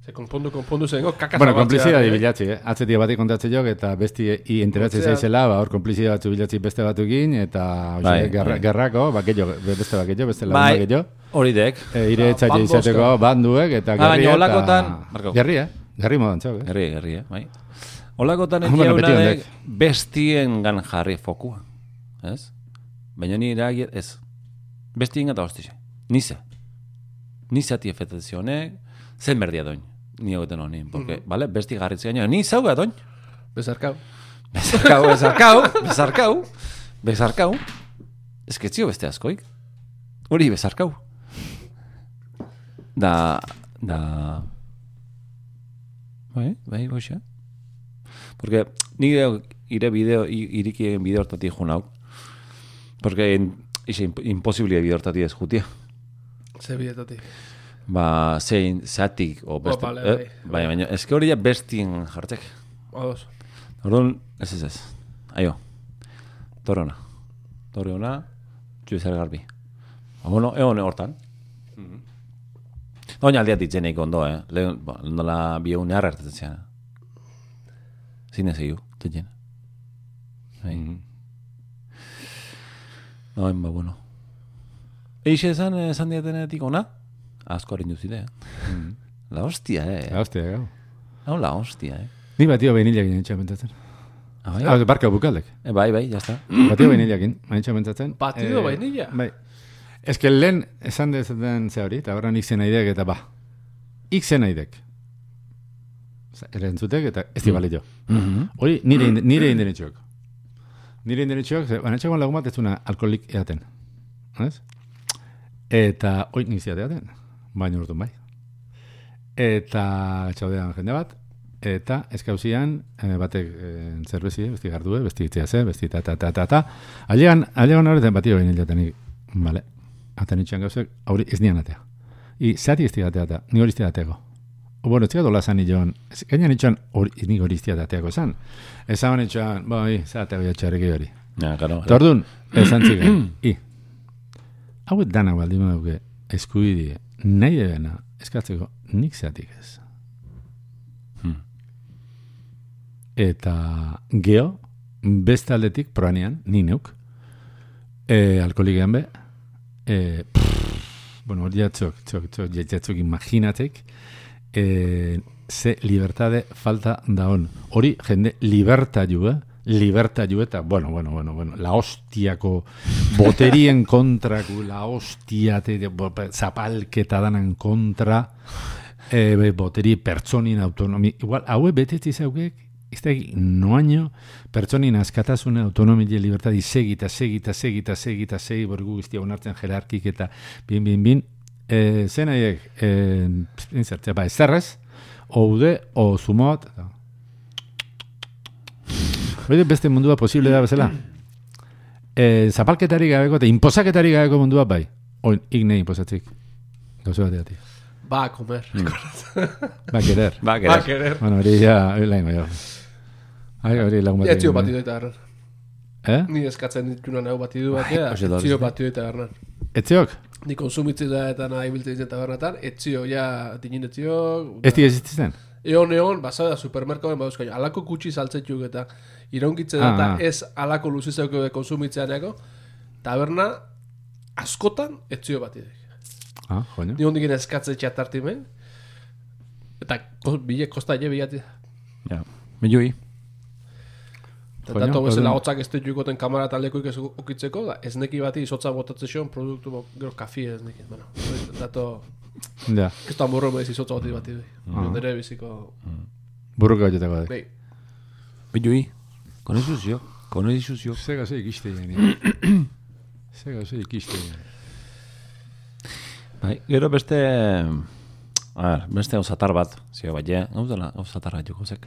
Ze konpondu, konpondu zengo, kaka Bueno, zabaltzea, konplizidade eh? bilatzi, eh? Atzetik bati kontatzen jok, eta besti i enteratzen zaizela, ba, hor konplizidade batzu bilatzi beste batukin, eta Bai, bai, gerra, bai. gerrako, ba, gehiago, beste bat gehiago, beste lagun Bai, bat gehiago. hori dek, E, ire etxaila band izateko banduek, eta Ah, holakotan- eta... Gerri, eh? Gerri modan txok, eh? herri, herri, eh, bai. Olakotan una ondek. bestien gan jarri fokua. Ez? Baina ni eragiet, ez. Bestien eta hostize. Nize. Nize ati efetazionek, zen berdia doin. Ni egoten honin, porque, vale, besti garritzea gaino, ni zauga doin. Bezarkau. Bezarkau, bezarkau, bezarkau, bezarkau. Ez que etzio beste askoik. Hori bezarkau. Da, da... Bai, bai, goxa. Porque ni gero ire bideo, i- irikien bideo hortatik jun hau. Porque in, ise imp- imposible bideo hortatik ez jutia. Ze bidetatik. Ba, zein, zatik, o beste. bale, eh, bai. bai, baina, ez que hori ja bestien jartzek. Odos. Orduan, ez ez ez. Aio. Torre ona. Torre ona, garbi. Ba, bueno, egon hortan. Oina aldiat ditzeneik ondo, eh? Lehen, ba, nola bi egun harra hartatzen zean. Zine zeiu, txetxen. Bai. No, ba, bueno. Eixe esan, esan diatenetik ona? Asko harin duzide, eh? La hostia, eh? Ja, hostia, gau. Hau la hostia, eh? Ni bat dio behin hilak ginen txapentatzen. Ah, bai? Ah, barka bukaldek. E, bai, bai, jazta. Batio bainilakin, haintxe bentzatzen. Batido vainilla? Bai. Ez que lehen esan dezaten ze hori, eta horren ikzen aidek eta ba. Ikzen aidek. Erentzutek eta ez di balio. Mhm. Hori nire, inde- nire indenetxoak. Nire indenetxoak, ze, baina txagoan lagun bat ez zuna alkoholik eaten. Ez? Eta, hoi nizia eaten. Baina urtun bai. Eta txaudean jende bat, eta eskauzian, eh, batek eh, zerbezi, besti gardue, besti itzia ze, besti ta ta ta ta ta. Alegan, alegan horretan batio bain hilatenik. Vale. Atan itxan gauzek, hori ez nian atea. I, zati ez tigatea eta, ni hori ez tigateko. Bueno, ez tigat olazan nioan, gainan itxan, hori, ni hori ez tigateako zan. Ezaban itxan, bai, zate bai atxarriki hori. Ja, karo. Eta orduan, esan ziren, i, hauet dana baldin baduke eskubidie, nahi ebena, eskatzeko, nik zeatik ez. Hmm. Eta geho, beste aldetik, proanean, ni neuk, e, alkoholikean be, e, pff, bueno, hori jatzok, txok, txok, jatzok imaginatek, e, ze libertade falta daon. Hori, jende, libertaiu, eh? libertaiu eta, bueno, bueno, bueno, bueno, la hostiako boterien kontraku, la hostiate, de, bo- zapalketa danan kontra, e, boteri pertsonin autonomi, igual, haue betetzi zaukek, ez da, noaino, pertsonin askatasune, autonomia, libertadi, segita, segita, segita, segita, segi, borgu guztia onartzen jerarkik eta bin, bin, bin, e, zen haiek, e, zertzea, ba, ezerrez, oude, o zumot, eta, Hori beste mundua posible da bezala. E, zapalketari gabeko eta inposaketari gabeko mundua bai. Oin, igne inposatzik. Gauzo bat eati. Va a comer. Ba, querer. Ba, Va a gerez. querer. Bueno, hori ja, hori lain jo. Ai, hori lagun bat. Etzio egin, batido eta garran. Eh? Ni eskatzen dituna nahu batidu batea, hoxe da, etzio batido eta garran. Etziok? Ni konsumitzen da eta nahi biltzen zen tabernetan, etzio, ja, dinin etzio... Ez di existitzen? Eon, eon, basa da supermerkoen baduzkaino, alako kutsi saltzetuk eta iraunkitzen da, Ah, eta ah. ez alako luzizeko konsumitzeaneko, taberna askotan etzio batidek. Ah, joño. Ni hondik eskatze txatartimen, eta bile kosta je bilati. Ja. Milioi. Eta dato bezala hotzak ez dukoten kamara taldekoik ez okitzeko, da ez neki bati izotza botatzen zion produktu, bo- gero kafi ez neki. Bueno, dato, Ja, ez da morro bez izotza bati bati. Ah. Uh Nere biziko, burruka jotako da. behi. Milioi. Con eso zio. Con eso zio. Ze gauze ikiste geni. Ze gauze ikiste geni. Bai, gero beste... A ver, beste osatar bat, zio bat, ja, hau dela osatarra joko zek.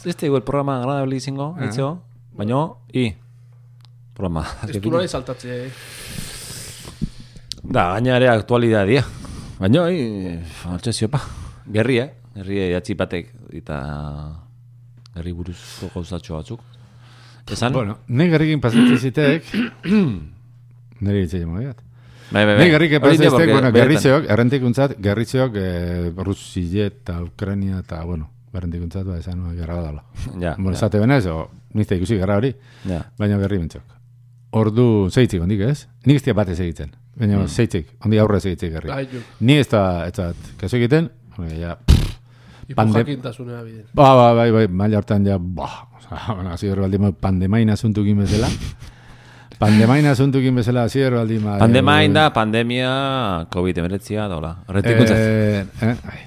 Ez igual programa agradable izango, Ah. itzio, baino, i, programa. Ez du nahi saltatze, eh? Da, gaina ere aktualidadia. Baina, i, altxe zio, pa, gerri, eh? Gerri jatzi batek, eta gerri buruzko gauzatxo batzuk. Esan? Bueno, nahi garrikin pasatzen zitek, nire egin mogiat. Bai, bai, bai. Hori pasatzen dio, zitek, porque bueno, gerritzeok, errentikuntzat, gerritzeok, eh, Rusia eta Ukraina eta, bueno, errentikuntzat, ba, esan, gerra dala. Ja, Bueno, ja, esate benez, o, nizte ikusi gerra hori, ja. baina gerri bentzok. Ordu zeitzik ondik ez? Nik ez dia batez egiten. Baina mm. zeitzik, ondik aurre zeitzik gerri. Bai. Ni ez da, ez da, kaso egiten, bueno, ja, Pande- Ipujakintasunea bide. ba, ba, bai, bai, maila hortan ja, ba, oza, bueno, hasi hor baldin, pandemain asuntukin bezala. Pandemain asuntukin bezala, hor baldin, ba, Pandemain da, pandemia, COVID-19 da, hola. Horretik gutzat. Eh, eh, ai.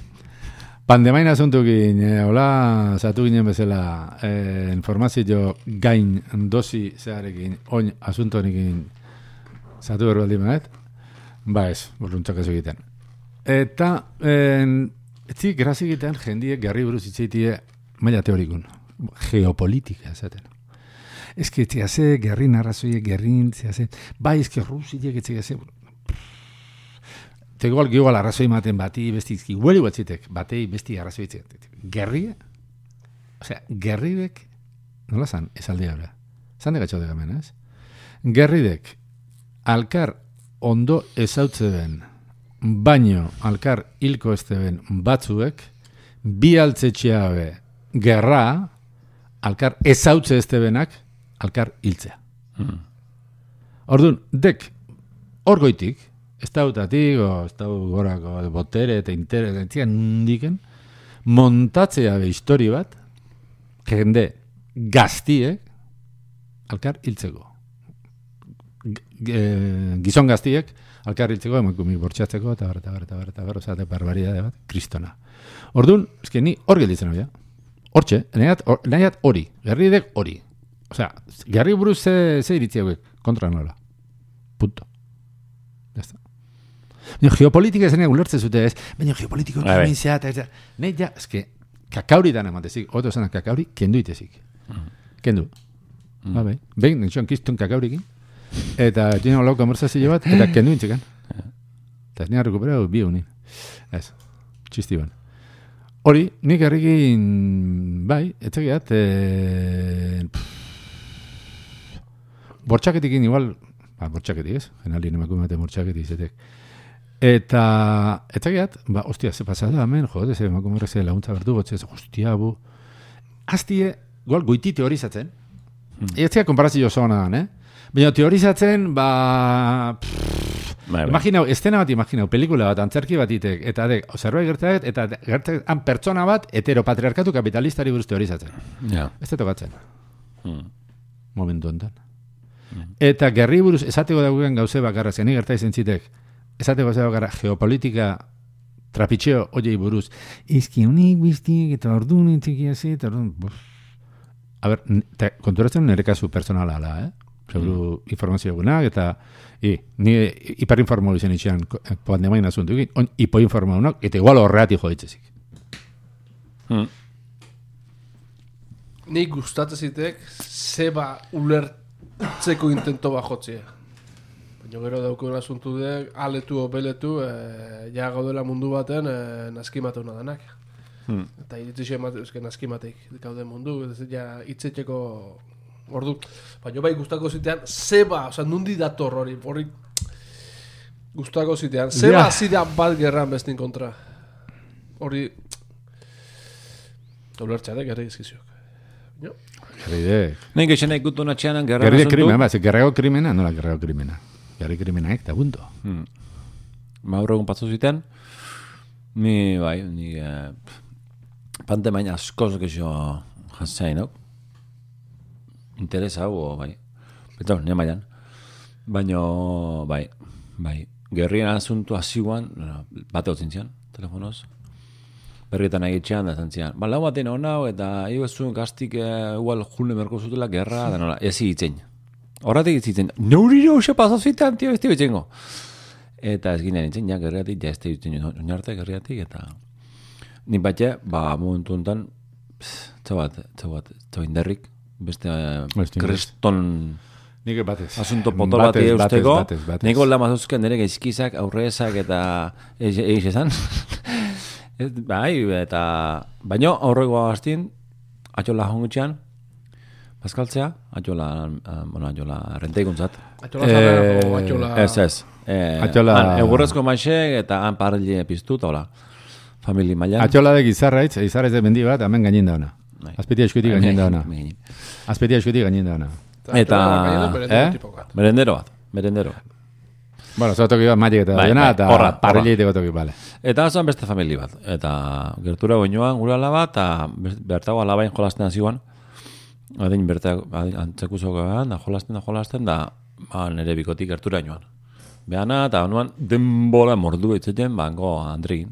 Pandemain asuntukin, eh, hola, zatu ginen bezala, eh, informazio gain dosi zearekin, oin asuntonikin zatu hor baldin maet, ba ez, burruntzak ez egiten. Eta, eh, etzi grazi egiten jendiek garri buruz itzeitie maila teorikun, geopolitika esaten. Ez que te hace gerri narrazoiek gerrin, te hace, bai, que rusiek etzi hace, Tego algio ala arrazoi maten bati, besti izki, hueli batzitek, batei besti arrazoi. Gerrie? Osea, gerridek, nola zan, ez alde habla. Zan de gatxo degamen, ez? Gerridek, alkar ondo ezautze ben, baino alkar hilko ez ben batzuek, bi altzetxeabe gerra, alkar ezautze ez benak, alkar hiltzea. Orduan, dek, orgoitik, ez dautatik, o ez dau gorako botere eta interes, entzia nundiken, montatzea be histori bat, jende gaztiek alkar hiltzeko. Eh, gizon gaztiek alkar hiltzeko emakumik bortxatzeko eta bar, eta bar, eta bar, eta bar, osea, barbaridade bat, kristona. Orduan, eske ni hor gelditzen ja. Hortxe, nahiat, hor- nahiat hori, gerridek hori. Osea, gerri buruz ze, ze iritzi hauek, kontra nola. Punto. Ya está. Baina geopolitika ez denean ulertzen zute ez, baina geopolitiko Bai, bai. kamin zea, eta ez. Nei ja, eske, kakauri dan ematezik, oto esan kakauri, kendu itezik. Kendu. Ba, bai. Behin, nintxon kistun kakaurikin, eta txino lau konversazio bat, eta kendu intzekan. Eta ez nire rekuperau bi unin. Ez, txisti ban. Hori, nik errikin, bai, etzegiat, e, bortxaketikin igual, ba, bortxaketik ez, genalien emakumate bortxaketik izetek. Eta, etzegiat, ba, ostia, ze pasada, hemen, jode, ze emakume horrek ze laguntza berdu, gotze, ze, ostia, bu. Aztie, igual, goiti teorizatzen, mm. ez konparazio oso ona dan, eh? Baina teorizatzen, ba, Bai, bai. Imaginau, estena bat imaginau, pelikula bat, antzerki bat itek, eta de, zerbait gertaket, eta gertaket, pertsona bat, heteropatriarkatu kapitalistari buruz teorizatzen. Ja. Ez da tokatzen, Mm. momentu enten. Eta gerri buruz, esateko dagoen gauze bakarra, zeni gerta izan zitek, esateko gauze bakarra, geopolitika trapitxeo oiei buruz, izki unik biztiek, eta orduan intzikia zi, eta buf. A ber, konturatzen nire kasu personala ala, eh? Seguru informazio egunak, eta i, ni hiperinformatu izan itxean pandemain asuntu egin, on hipoinformatunak, eta igual horreati joitzezik. Mm. Nik gustatzen zitek, zeba ulertzeko intento bajotzea. Baina gero daukoen asuntu dek, aletu o beletu, e, ja gaudela mundu baten e, naskimatu danak. Hmm. Eta iritzi xe emate, eske naskimatek gaude mundu, ez ja hitzetxeko ordu. Baina bai gustako zitean, zeba, oza, nundi dator hori, hori gustako zitean. Zeba Ja. zidea bat gerran bestin kontra. Hori, ulertzeatek, gerri izkiziok. Jo. Gerri de, Nik esan nahi gutu natxeanan gerra gerri de asuntu. krimena, ba, gerrego krimena, nola gerrego krimena. Gerri krimena ek, da punto. Hmm. Maur egun patzu ziten, ni, bai, ni, eh, pante baina askoz gexo jantzain, no? Interesa hau, bai. Eta, nire mailan. Baina, bai, bai. Gerrien asuntu hasiguan, bate hotzin telefonoz. Berrietan egitxean da zantzian. Ba, lau baten hau eta ez zuen gaztik eh, igual jule merko zutela gerra, da nola, ez hitzen. Horratik ez hitzen, neuri hoxe pasazitan, tio, ez hitzengo. Eta ez ginen nintzen, ja, gerriatik, ja, ez hitzen oinarte gerriatik, eta ni batxe, ba, momentu enten, txabat, txabat, txabat beste eh, Beste kriston Nik batez. asunto potol bat eusteko, batez, batez. niko lamazuzke nire geizkizak, aurrezak eta eix esan. Ez, bai, eta baino aurreko gaztin, atxola jongutxean, paskaltzea, atxola, eh, bueno, atxola rentekuntzat. Atxola Eh, atxola... Ez, ez. Eh, Atxola- han, egurrezko maixek eta han parrille piztu, eta hola, famili mailan. Atxola de gizarraitz, izarrez de mendi bat, hemen gainin da ona. Bai. Azpetia eskutik gainin da ona. Bai, Azpetia eskutik gainin da ona. Eta, eh? merendero bat, merendero. Bueno, zo toki bat maik eta Bai, dena, bai, eta horra, parrilla iteko toki, bale. Eta osan beste famili bat. Eta gertura goinoan gure alaba, eta bertago alabain jolasten hasiguan. Adin berta antzekuzoko da jolasten da jolasten da ba, nire bikotik gertura joan. Beana, eta anuan denbola mordu itzeten, bango Andrein.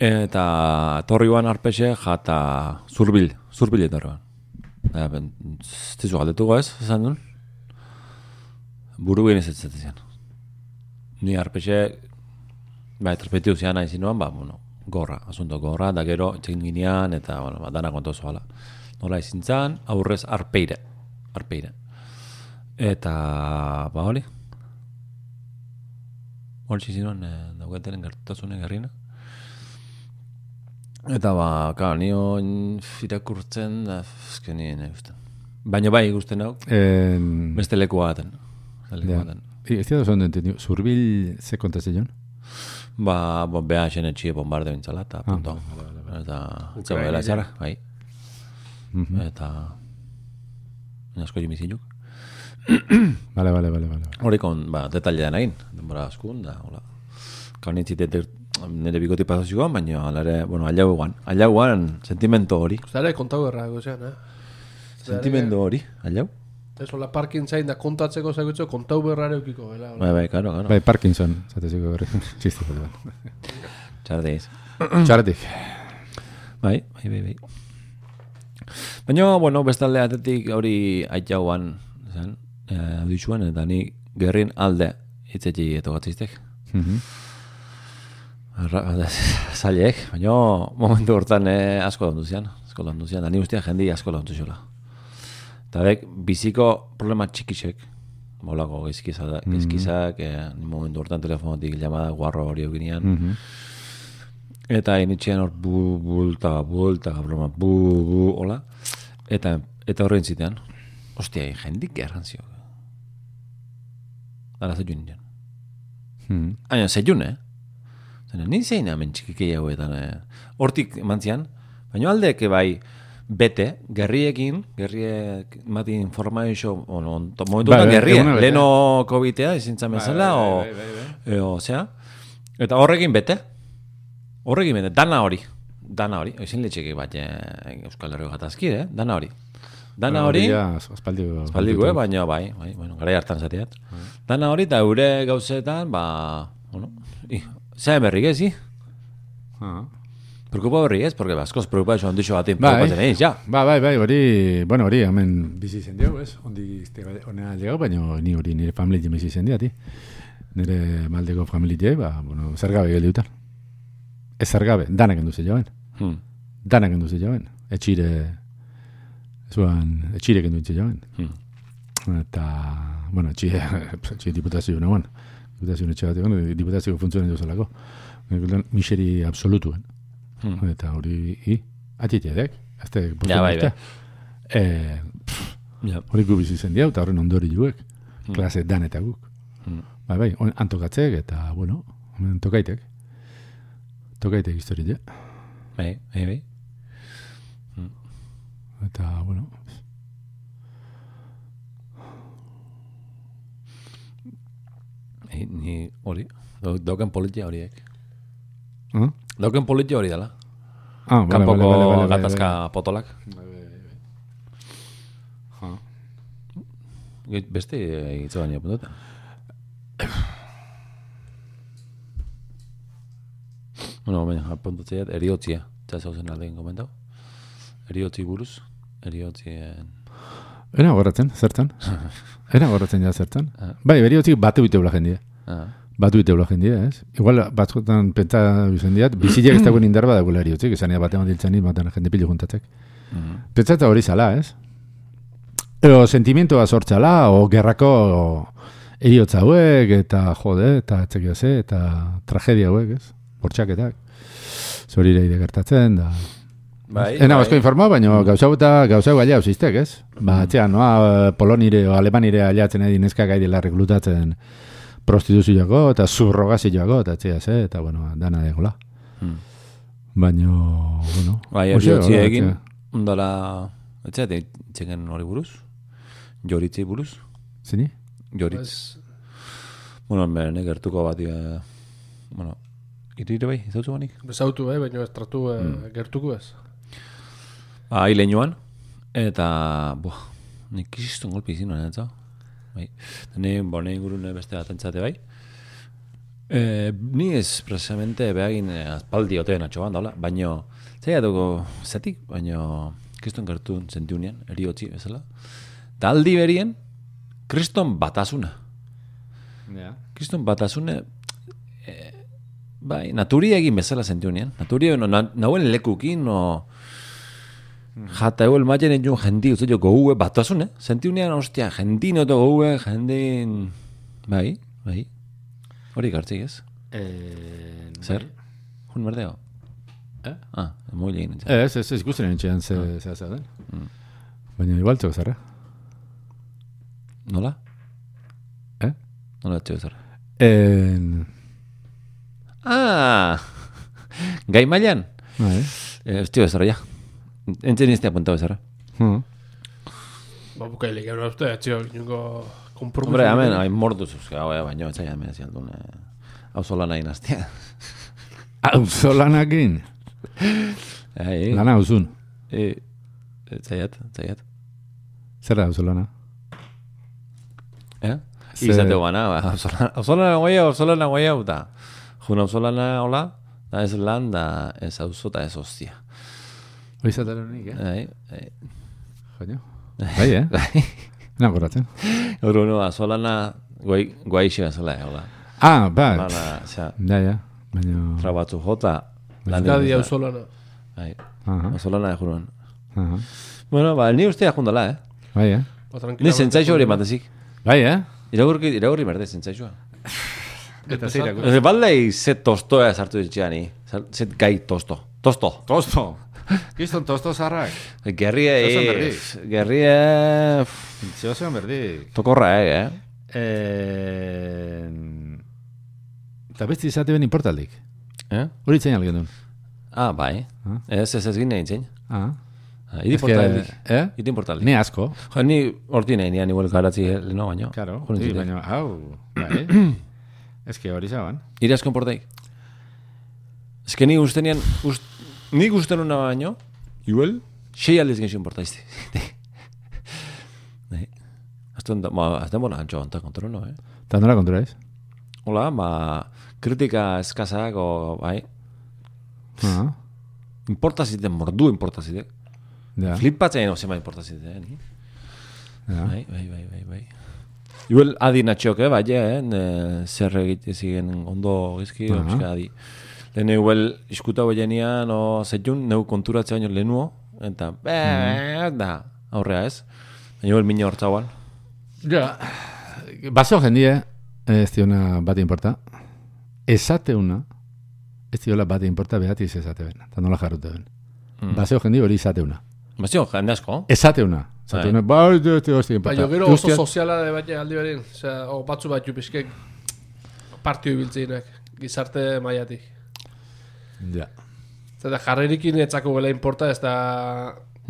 Eta torri guan arpexe jata zurbil, zurbil etorroan. Eta, ben, zizu galdetuko ez, esan duen? Buru ez ez zian. Ni arpexe, bai, transpetiu zian nahi zinuan, ba, bueno, gorra, asunto gorra, da gero, txekin ginean, eta, bueno, ba, dana konto zoala. Nola izin zan, aurrez arpeire, arpeire. Eta, ba, hori. Hori zinuan, eh, dauketenen gertutasunen gerrina. Eta ba, ka, ni oin irakurtzen, da, eske ni nahi usten. Baina bai ikusten hau, En... beste leku baten. Beste leku baten. Ez dira oso ondo entendido. Zurbil ze kontatzen joan? Ba, bo, beha esen etxie bombarde bintzala, eta punto. Eta, etxe bela zara, bai. Eta, asko jimizinuk. Bale, bale, bale, bale. Hori kon, ba, detailean egin, denbora askun, da, hola. Kaunitzite nire bikoti pasazioan, baina, alare, bueno, alauguan, alauguan, sentimento hori. Zare, kontau erra, gozean, eh? Sentimendu hori, alau? Ez hola parkin zain da kontatzeko zegutxo, kontau berrare eukiko, bela. Bai, bai, karo, karo. Bai, Parkinson, zateziko berri. Txiste, bat. Txardeiz. Txaratik. Bai, bai, bai, bai. Baina, bueno, bestalde atetik hori aitauan, zen, eh, auditxuan, eta ni gerrin alde hitzetxi eto gatziztek. Mhm. Zailek, baina momentu hortan eh, asko landu zian, asko landu zian, da ni ustea jendi asko landu ziola. Eta dek, biziko problema txikisek, molako gezkizak, gezkizak, eh, ni momentu hortan telefonotik llamada guarro hori eginean, Mhm. Eta initxean hor bu, bulta, bulta, broma, bu, bu, hola. Eta, eta horrein zitean, ostia, jendik erran zio. Dara ze jun Mhm. Aina, ze jun, eh? Zene, ni zein hemen txikikei hauetan, eh? Hortik mantzian, baina aldeke bai, bete, gerriekin, gerriek mati informazio, to- momentu honetan bai, gerrie, eguna bete. leno COVID-a, izintzen bezala, bai, o, bai, bai, osea, eta horrekin bete, horrekin bete, dana hori, dana hori, ezin letxeki bat eh, Euskal Herriko gatazkir, eh? dana hori. Dana hori, Ja, aspaldiko. espaldiko, eh? baina bai, bai, bueno, gara hartan zateat. Dana hori, eta eure gauzetan, ba, bueno, zea berrik ez, i? Ah. Preocupa berri ez, porque askoz preocupa joan dixo batin Bai. preocupatzen eiz, ja. Ba, bai, bai, hori, bueno, hori, hemen bizi zen diau, ez? Ondi honea llegau, baina ni hori nire familia bizi zen diati. Nire maldeko familia, ba, bueno, zer gabe geldiutan. Ez zer gabe, danak endu ze joan. Hmm. Danak endu ze joan. Etxire, zuan, etxire kendu ze joan. Hmm. Eta, bueno, etxire, etxire diputazio nagoan. Diputazio etxe bat diputazio funtzionen duzalako. Miseri absolutuen. Hmm. Eta hori, i, atitedek. Azte, Ja, bai, bai. Eh, Ja. hori gu bizi zen diau, eta horren ondori juek. Klase dan eta guk. Hmm. Bai, bai, on- antokatzek, eta, bueno, tokaitek. Tokaitek historia. Bai, bai, bai. Eta, bueno, Ni, hori, do, dauken politia horiek. ah? Dauken politia hori dela. Ah, vale, Kanpoko vale, vale, vale, gatazka potolak. Ah. Ge- Beste hitzo baina apuntata. bueno, baina apuntatzea, eriotzia. Eta zauzen aldegin komentau. Eriotzi buruz. Eriotzien... Era goratzen, zertan? Era goratzen ja zertan? Ah. Bai, beriotzik batu biteula jendie. Ah, Batu biteula jendie, ez? Igual, batzuetan pentsa bizen diat, bizileak ez dagoen indarba dagoela eriotzik, esan ea batean diltzen nit, batean jende pilu juntatzek. mhm. Pentsa eta hori zala, ez? Eo sentimentoa sortzala, o gerrako eriotza hauek, eta jode, eta etzekia ze, eta tragedia hauek, ez? Bortxaketak. Zorire ide gertatzen, da... Bai, Ena bai. informa, baina gauza eta gauza gaila ausiztek, ez? Ba, atzean, noa, Polonire o Alemanire aliatzen edin neskak gaidela reklutatzen prostituzioako, eta subrogazioako, eta atzea ze, eta, bueno, dana degola. Hmm. Baina, bueno... Bai, eriotzi hola, egin, ondala, etxeate, txeken hori buruz, joritzi buruz, Zini? joritz. Bueno, bene, gertuko bat, eh, bueno, irire bai, izautu banik? bezautu, eh, baina ez tratu Hmm. gertuko ez. Ba, hile eta, buah, nik kisiston golpe izin honen, Bai, eta ni, bone ingurune beste bat entzate bai. E, ni ez, precisamente, behagin eh, aspaldi oteen atxoan daula, baino, zei dugu, zetik, baino, kriston gertu sentiunean, eriotzi bezala. Da aldi berien, kriston batasuna. Ja. Kriston batasune, eh, bai, naturi egin bezala sentiunean. Naturi, no, na, nauen lekukin, no, jata euel maien egin jendi, uste jo goue batasune. Sentiunean, ostia, jendi noto goue, jendin, bai, bai. Hori gartzik ez? Eh, Zer? Jun berdeo? Eh? Ah, moi legin nintzen. Ez, ez, ez ikusten entxean ze, ze, ze den. Baina igual txoko zara. Nola? Eh? Nola etxeo zer? En... Ah! Gai mailan? Bai. Eh, Estio bezara, ja. Entzen izte apuntau bezara. Hmm. Ba, bukailik, gero uste, etxio, inungo kompromiso. Hombre, hemen, hain mordu zuz, hau, eh, baina, etxai hemen zialdun, eh, hau zola nahi naztia. Auzo lanakin. Ai, Lana auzun. eh, etzaiat, etzaiat. Zer da, Auzolana? Eh? Ze- Izate guana, ba, auzolana- auzolana goia, auzolana goia, eta juna auzolana hola, da ez lan, da ez auzo, eta ez hostia. Hori zataren nik, eh? Bai, bai. Joño. Bai, eh? Bai. Nagoratzen. Gaur no, auzolana guai, guaixe zela, eh, hola. Ah, ba. Hola, osea, Ja, ja. Baina... trabatu jota, Euskadi hau solana. Bai, Aha, auzolana juruan. aha. Bueno, ba, ni ustea jundala, eh? Bai, eh? Ba, Ni zentzaixo hori matezik. Bai, eh? Iragurri, iragurri berde zentzaixoa. Eta zeirako. Ez baldei zet tostoa sartu ditxean, ni. Zet gai tosto. Tosto. Tosto. Kiston tosto zarrak. Gerria, eh, gerria, Zio zean berdik. tokorra, eh, eh? Eh... Eta beste izate ben importaldik. Eh? Hori itzain algen duen. Ah, bai. Ah. Ez, ez ez gine nintzen. Ah. Ah, Idi que- portaldik. Eh? Idi portaldik. Ni asko. Jo, ni horti nahi nian igual garatzi leno baino. Claro. Nintzen. baina, hau. Bai. Ez que hori zaban. Ire asko portaik. Ez que ni uste nian, ust, nik uste nuna baino, igual, sei aldiz genxun portaizte. Nahi. Azte onda, ma, azte bona antxo onta kontrol, no, eh? Eta nola kontura ez? Hola, ma, kritika eskazak, o, bai, Ah. importa ziten, mordu importa ziten. Ja. Flipatzen, no, zema importa ziten, eh, ni? Ja. Bai, bai, bai, bai, bai. Igual adi natxok, eh, bai, eh, ne, zer egite zigen ondo gizki, uh adi. Lehen igual iskuta boienia, no, zetjun, neu konturatzea baino lehenuo, eta, be, da, aurrea ez. Baina igual mina hortzauan. Ja. Baso jendie, ez diona bat importa. Esateuna, ez diola bat importa behatiz esate ben. Eta nola jarrute ben. Mm. Baseo jendie hori izateuna. Bazio, jende asko. Esateuna. Esateuna, bai, ez ez ez importa. Baina gero oso soziala de baina aldi berin. O batzu batzu pixkek partio ibiltzeinak, gizarte maiatik. Ja. Zeta jarrerikin etzako gela importa, ez da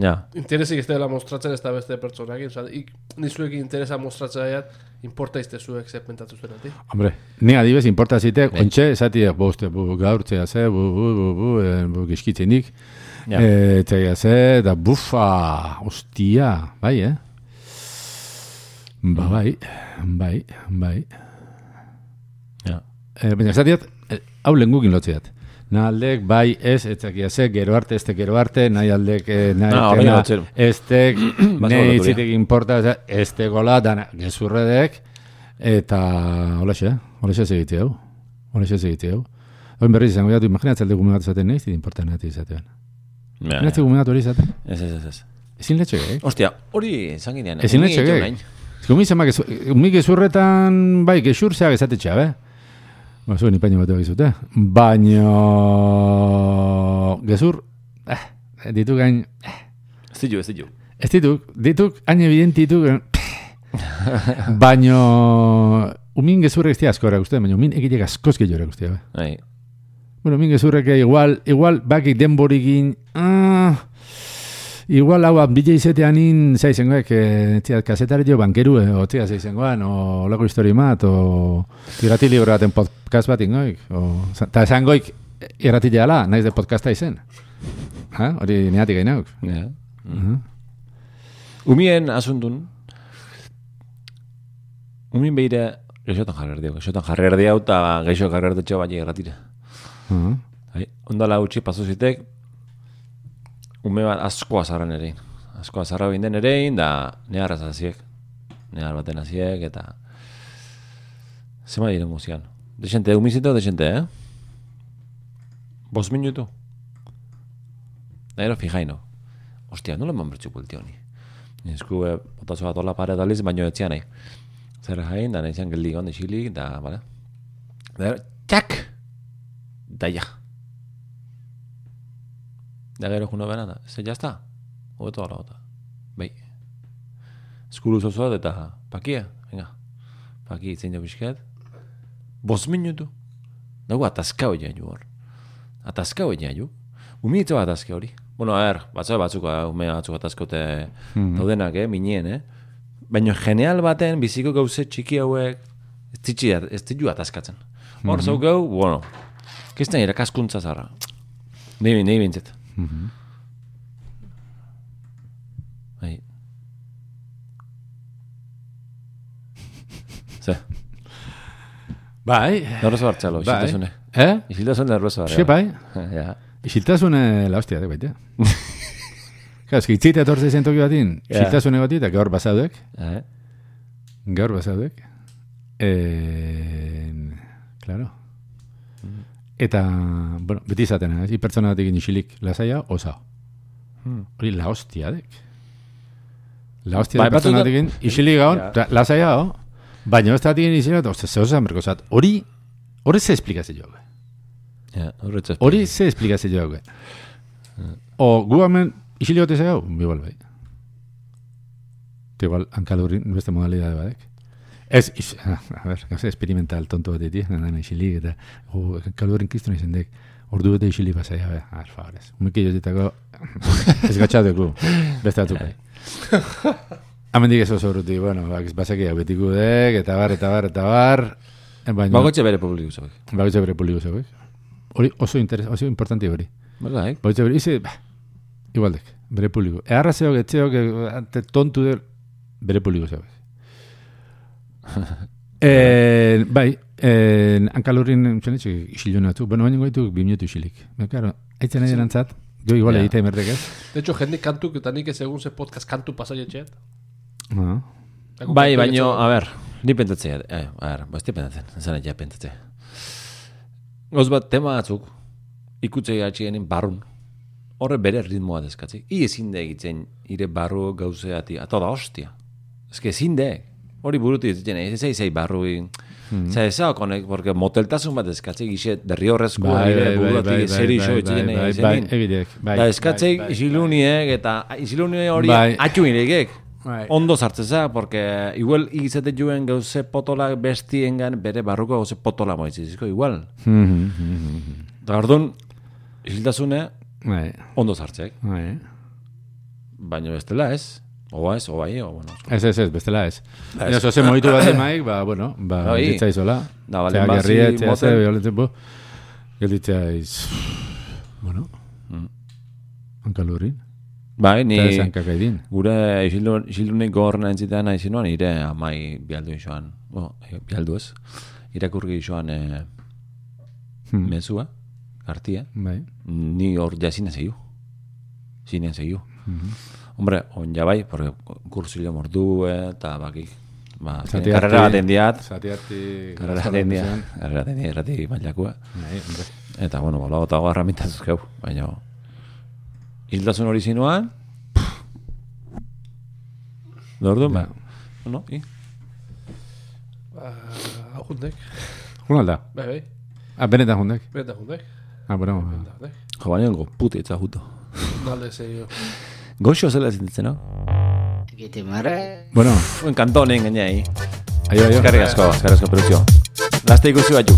Ja, interesik ez dela mostratzen ez da beste pertsonakin. Osea, ik, nizuek interesa mostratzen daiat, importa izte zuek ze pentatu zuenatik. Hombre, ni adibez importa zitek, Bai. ontxe, esatiek, boste, bu, gaurtzea ze, bu, bu, bu, bu, eh, bu, gizkitzenik. Ja. Eta ze, da bufa, ostia, bai, eh? Ba, bai, bai, bai. ja. Eh, baina esatiet, eh, hau lengukin lotziat. Na aldek, bai, ez, etzakia ze, gero arte, este gero arte, nahi aldek, eh, nahi Ah, horrein lotzen. estek, Baso nahi itzitek importa, ze, este gola, dana, gezurredek, eta holaxe, holaxe segite hau, holaxe segite hau. Oin berriz izango jatu, imaginatzen alde gume bat izaten nahi, zidin importa nahi izatean. Imaginatzen gume bat hori izaten? Ez, ez, ez, ez. Ezin letxek, eh? Ostia, hori zanginean. Ezin letxek, Gumi zema, gumi gezurretan, bai, gezurtzeak ezatetxea, be? Ba, zuen ipaino bat egizute. Baina... Gezur, eh, ditu gain... Ez ditu, ez ditu. Ez dituk, dituk, hain evident dituk... baina... Umin gezurrek ez asko erakuste, baina umin egitek askoz gehiago? Bai. Bueno, umin gezurrek igual, igual, bakik denborikin... Ah, igual hau bile izetean in, zaizengoek, eh, tia, kasetari jo bankeru, eh, o tia zaizengoan, o lako histori mat, o irrati libro baten podcast bat ingoik, o, eta esangoik irrati jala, naiz de podcasta izen. Ha? Hori neatik gainauk. Ja. Uh Umien asuntun, umin behire, geixotan jarrer dio, geixotan jarrer dio, eta geixo jarrer detxo bai erratira. -huh. Hai, ondala utzi pasu zitek, ume bat asko azarran erein. Asko azarra binden erein, da nehar aziek. Nehar baten aziek, eta... Zema dire muzian. Dexente, o dexente, eh? Bos minutu. Da ero fijaino. Ostia, nola eman bertxu bulti honi. Esku, eh, botazo bat hola pare daliz, baino etzian nahi. Zer jain, da nahi geldi gondi xilik, da, bale? Da txak! Da ja. Da gero juno bena da, ze jazta? Hobeto gara gota. Bai. Eskuru zozoat eta pakia, venga. Paki itzen jo bizket. Bos minutu. Dago atazkao ja ju hor. Atazkao ja ju. Umitzo atazke hori. Bueno, a ver, batzuk batzuk, eh, ume batzuk atazkote daudenak, eh, minien, eh. Baina genial baten, biziko gauze txiki hauek, ez ditxi, ez ditxu atazkatzen. Hor, zau gau, bueno, kistan irakaskuntza zarra. Nei, nei bintzet. Mm-hmm. Ze. Bai. Norrezo hartzalo, isiltasune. Bai. Eh? Isiltasune norrezo hartzalo. Bai. ja. Isiltasune la hostia, de baita. Gaz, gitzite atorze izan toki batin, yeah. isiltasune bat eta gaur basaudek. Eh? Gaur basaudek. Eh, claro. Eta, bueno, beti izaten, ez? Hi pertsona batekin isilik lasaia, osa. Hmm. Hori la hostia dek. La hostia Bai, pertsona batzuetan- batekin isilik gaun, Ja. lasaia, ho? Baina ez batekin isilik, oste, zeu zen berko zat. Hori, hori ze esplikazio joa. Ja, horretz Hori ze esplikazio joa. O, gu hemen isilik gote igual bai. Te igual, hankalurin beste modalidade badek. Ez, is, a ver, gauza experimental tonto bat eti, nana isilik eta, o, hankalurin kristona izan dek, ordu bete isilik basaia, be, a ver, favorez. Umeki jotitako, ez gatxateku, beste batzuk bai. Hemendik ez oso urruti, bueno, bak, basaki hau betiku dek, eta bar, eta bar, eta bar, Eh, baina, Bagotxe bere publiko zabek. bakoitza bere publiko zeuek. Hori oso interes, oso importante hori. Bai, Bakoitza bere, ize, bah, igualdek, bere publiko. Eharra zeok, etxeok, ante tontu del, bere publiko zeuek. eh, bai, eh, hankalurrin, txanetxe, isilunatu, bueno, baina goitu, bi minutu isilik. Claro, aitzen nahi erantzat, jo igual Ja. egite emertek ez. De hecho, jendik kantuk eta nik ez egun ze podcast kantu pasaietxeat. Ah. Bai, baino, a ber, ni pentsatzea, eh, a ber, ez di pentsatzen, ez zara ja pentsatzea. Gauz bat, tema batzuk, ikutzei atxienin barrun, horre bere ritmoa deskatzi. I ezin de egitzen, ire barru gauzeati, a toda hostia. Ez que ezin de, hori buruti ez ditzen, ez zei zei barru, Hmm. Zer, ez hau konek, porque moteltasun bat eskatzi, gixe, derri horrezkoa, Bai, bai, bai, buruatik bai, zer iso bai, bai, bai, bai, Da eskatzei bai. isiluniek eta isiluni hori Bai. atxu iregek. Bai. Ondo sartzeza, porque igual igizete juen gauze potola bestiengan bere barruko gauze potola moitziziko, igual. Mhm, mhm, Da orduan, isiltasune Bai, ondo sartzek. bai. Baina bestela ez. Oa ez, ie, o bueno. Ez, ez, ez, bestela ez. Ez. Ez, oze moitu bat emaik, ba, bueno, ba, Bai. gelditzea izola. Da, balen gerriet, zea, moten. ze, violentzen, bo. Gelditzea iz... Bueno. Mm. Hankalurin. Bai, ni Eta gure isildu- isildunik gogorna entzitean nahi zinuan, ire amai bialdu isoan, bo, eh, bialdu ez, irakurgi isoan eh, Hmm. mezua, kartia, Bai. ni hor ja zinen zehiu. Zinen zehiu. Mhm. Hombre, on ja bai, porque kursillo mordu eta bakik. Ba, Zati karrera harti- baten diat, Zati harti... karrera baten diat, karrera baten diat, errati mailakoa. Bai, hombre. Eta, bueno, bola eta gogarra mintazuzkeu, baina... Hildasun hori zinuan... Lordu, ba... No, i? Ba, hau jundek. Juna alda. Bai, bai. Ah, benetan jundek. Beta jundek. Ah, bueno. Beta jundek. Jo, baina go, puti etza juto. Nalde zeio. Goxo zela zintzen, no? Gite mare. Bueno, Buen kantonen gainai. aio, aio. Eskerrik asko, eskerrik asko produzio. Laste ikusi batzu.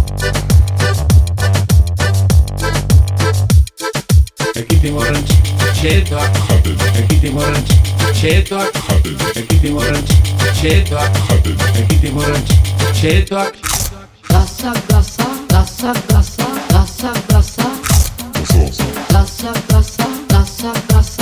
Ekitimoren txetoak jaten Ekitimoren txetoak jaten Ekitimoren txetoak jaten Ekitimoren txetoak Plaza, plaza, plaza, plaza, plaza, plaza. Plaza, plaza, plaza, plaza, plaza,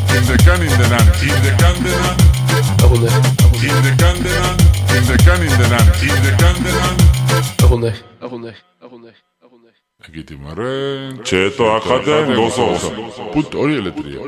in de nan In de kandenan, Hau jundek. in de kandenan In de kan in de nan In de kandenan, Hau jundek. in de kandenan In de kan in de nan In de kandenan, Hau jundek. in de kandenan In de kan in de nan In de kandenan Hau jundek. Hau jundek. Hau jundek. Hau jundek. Ekitimaren txetoak jaten gozoz. Put hori eletria.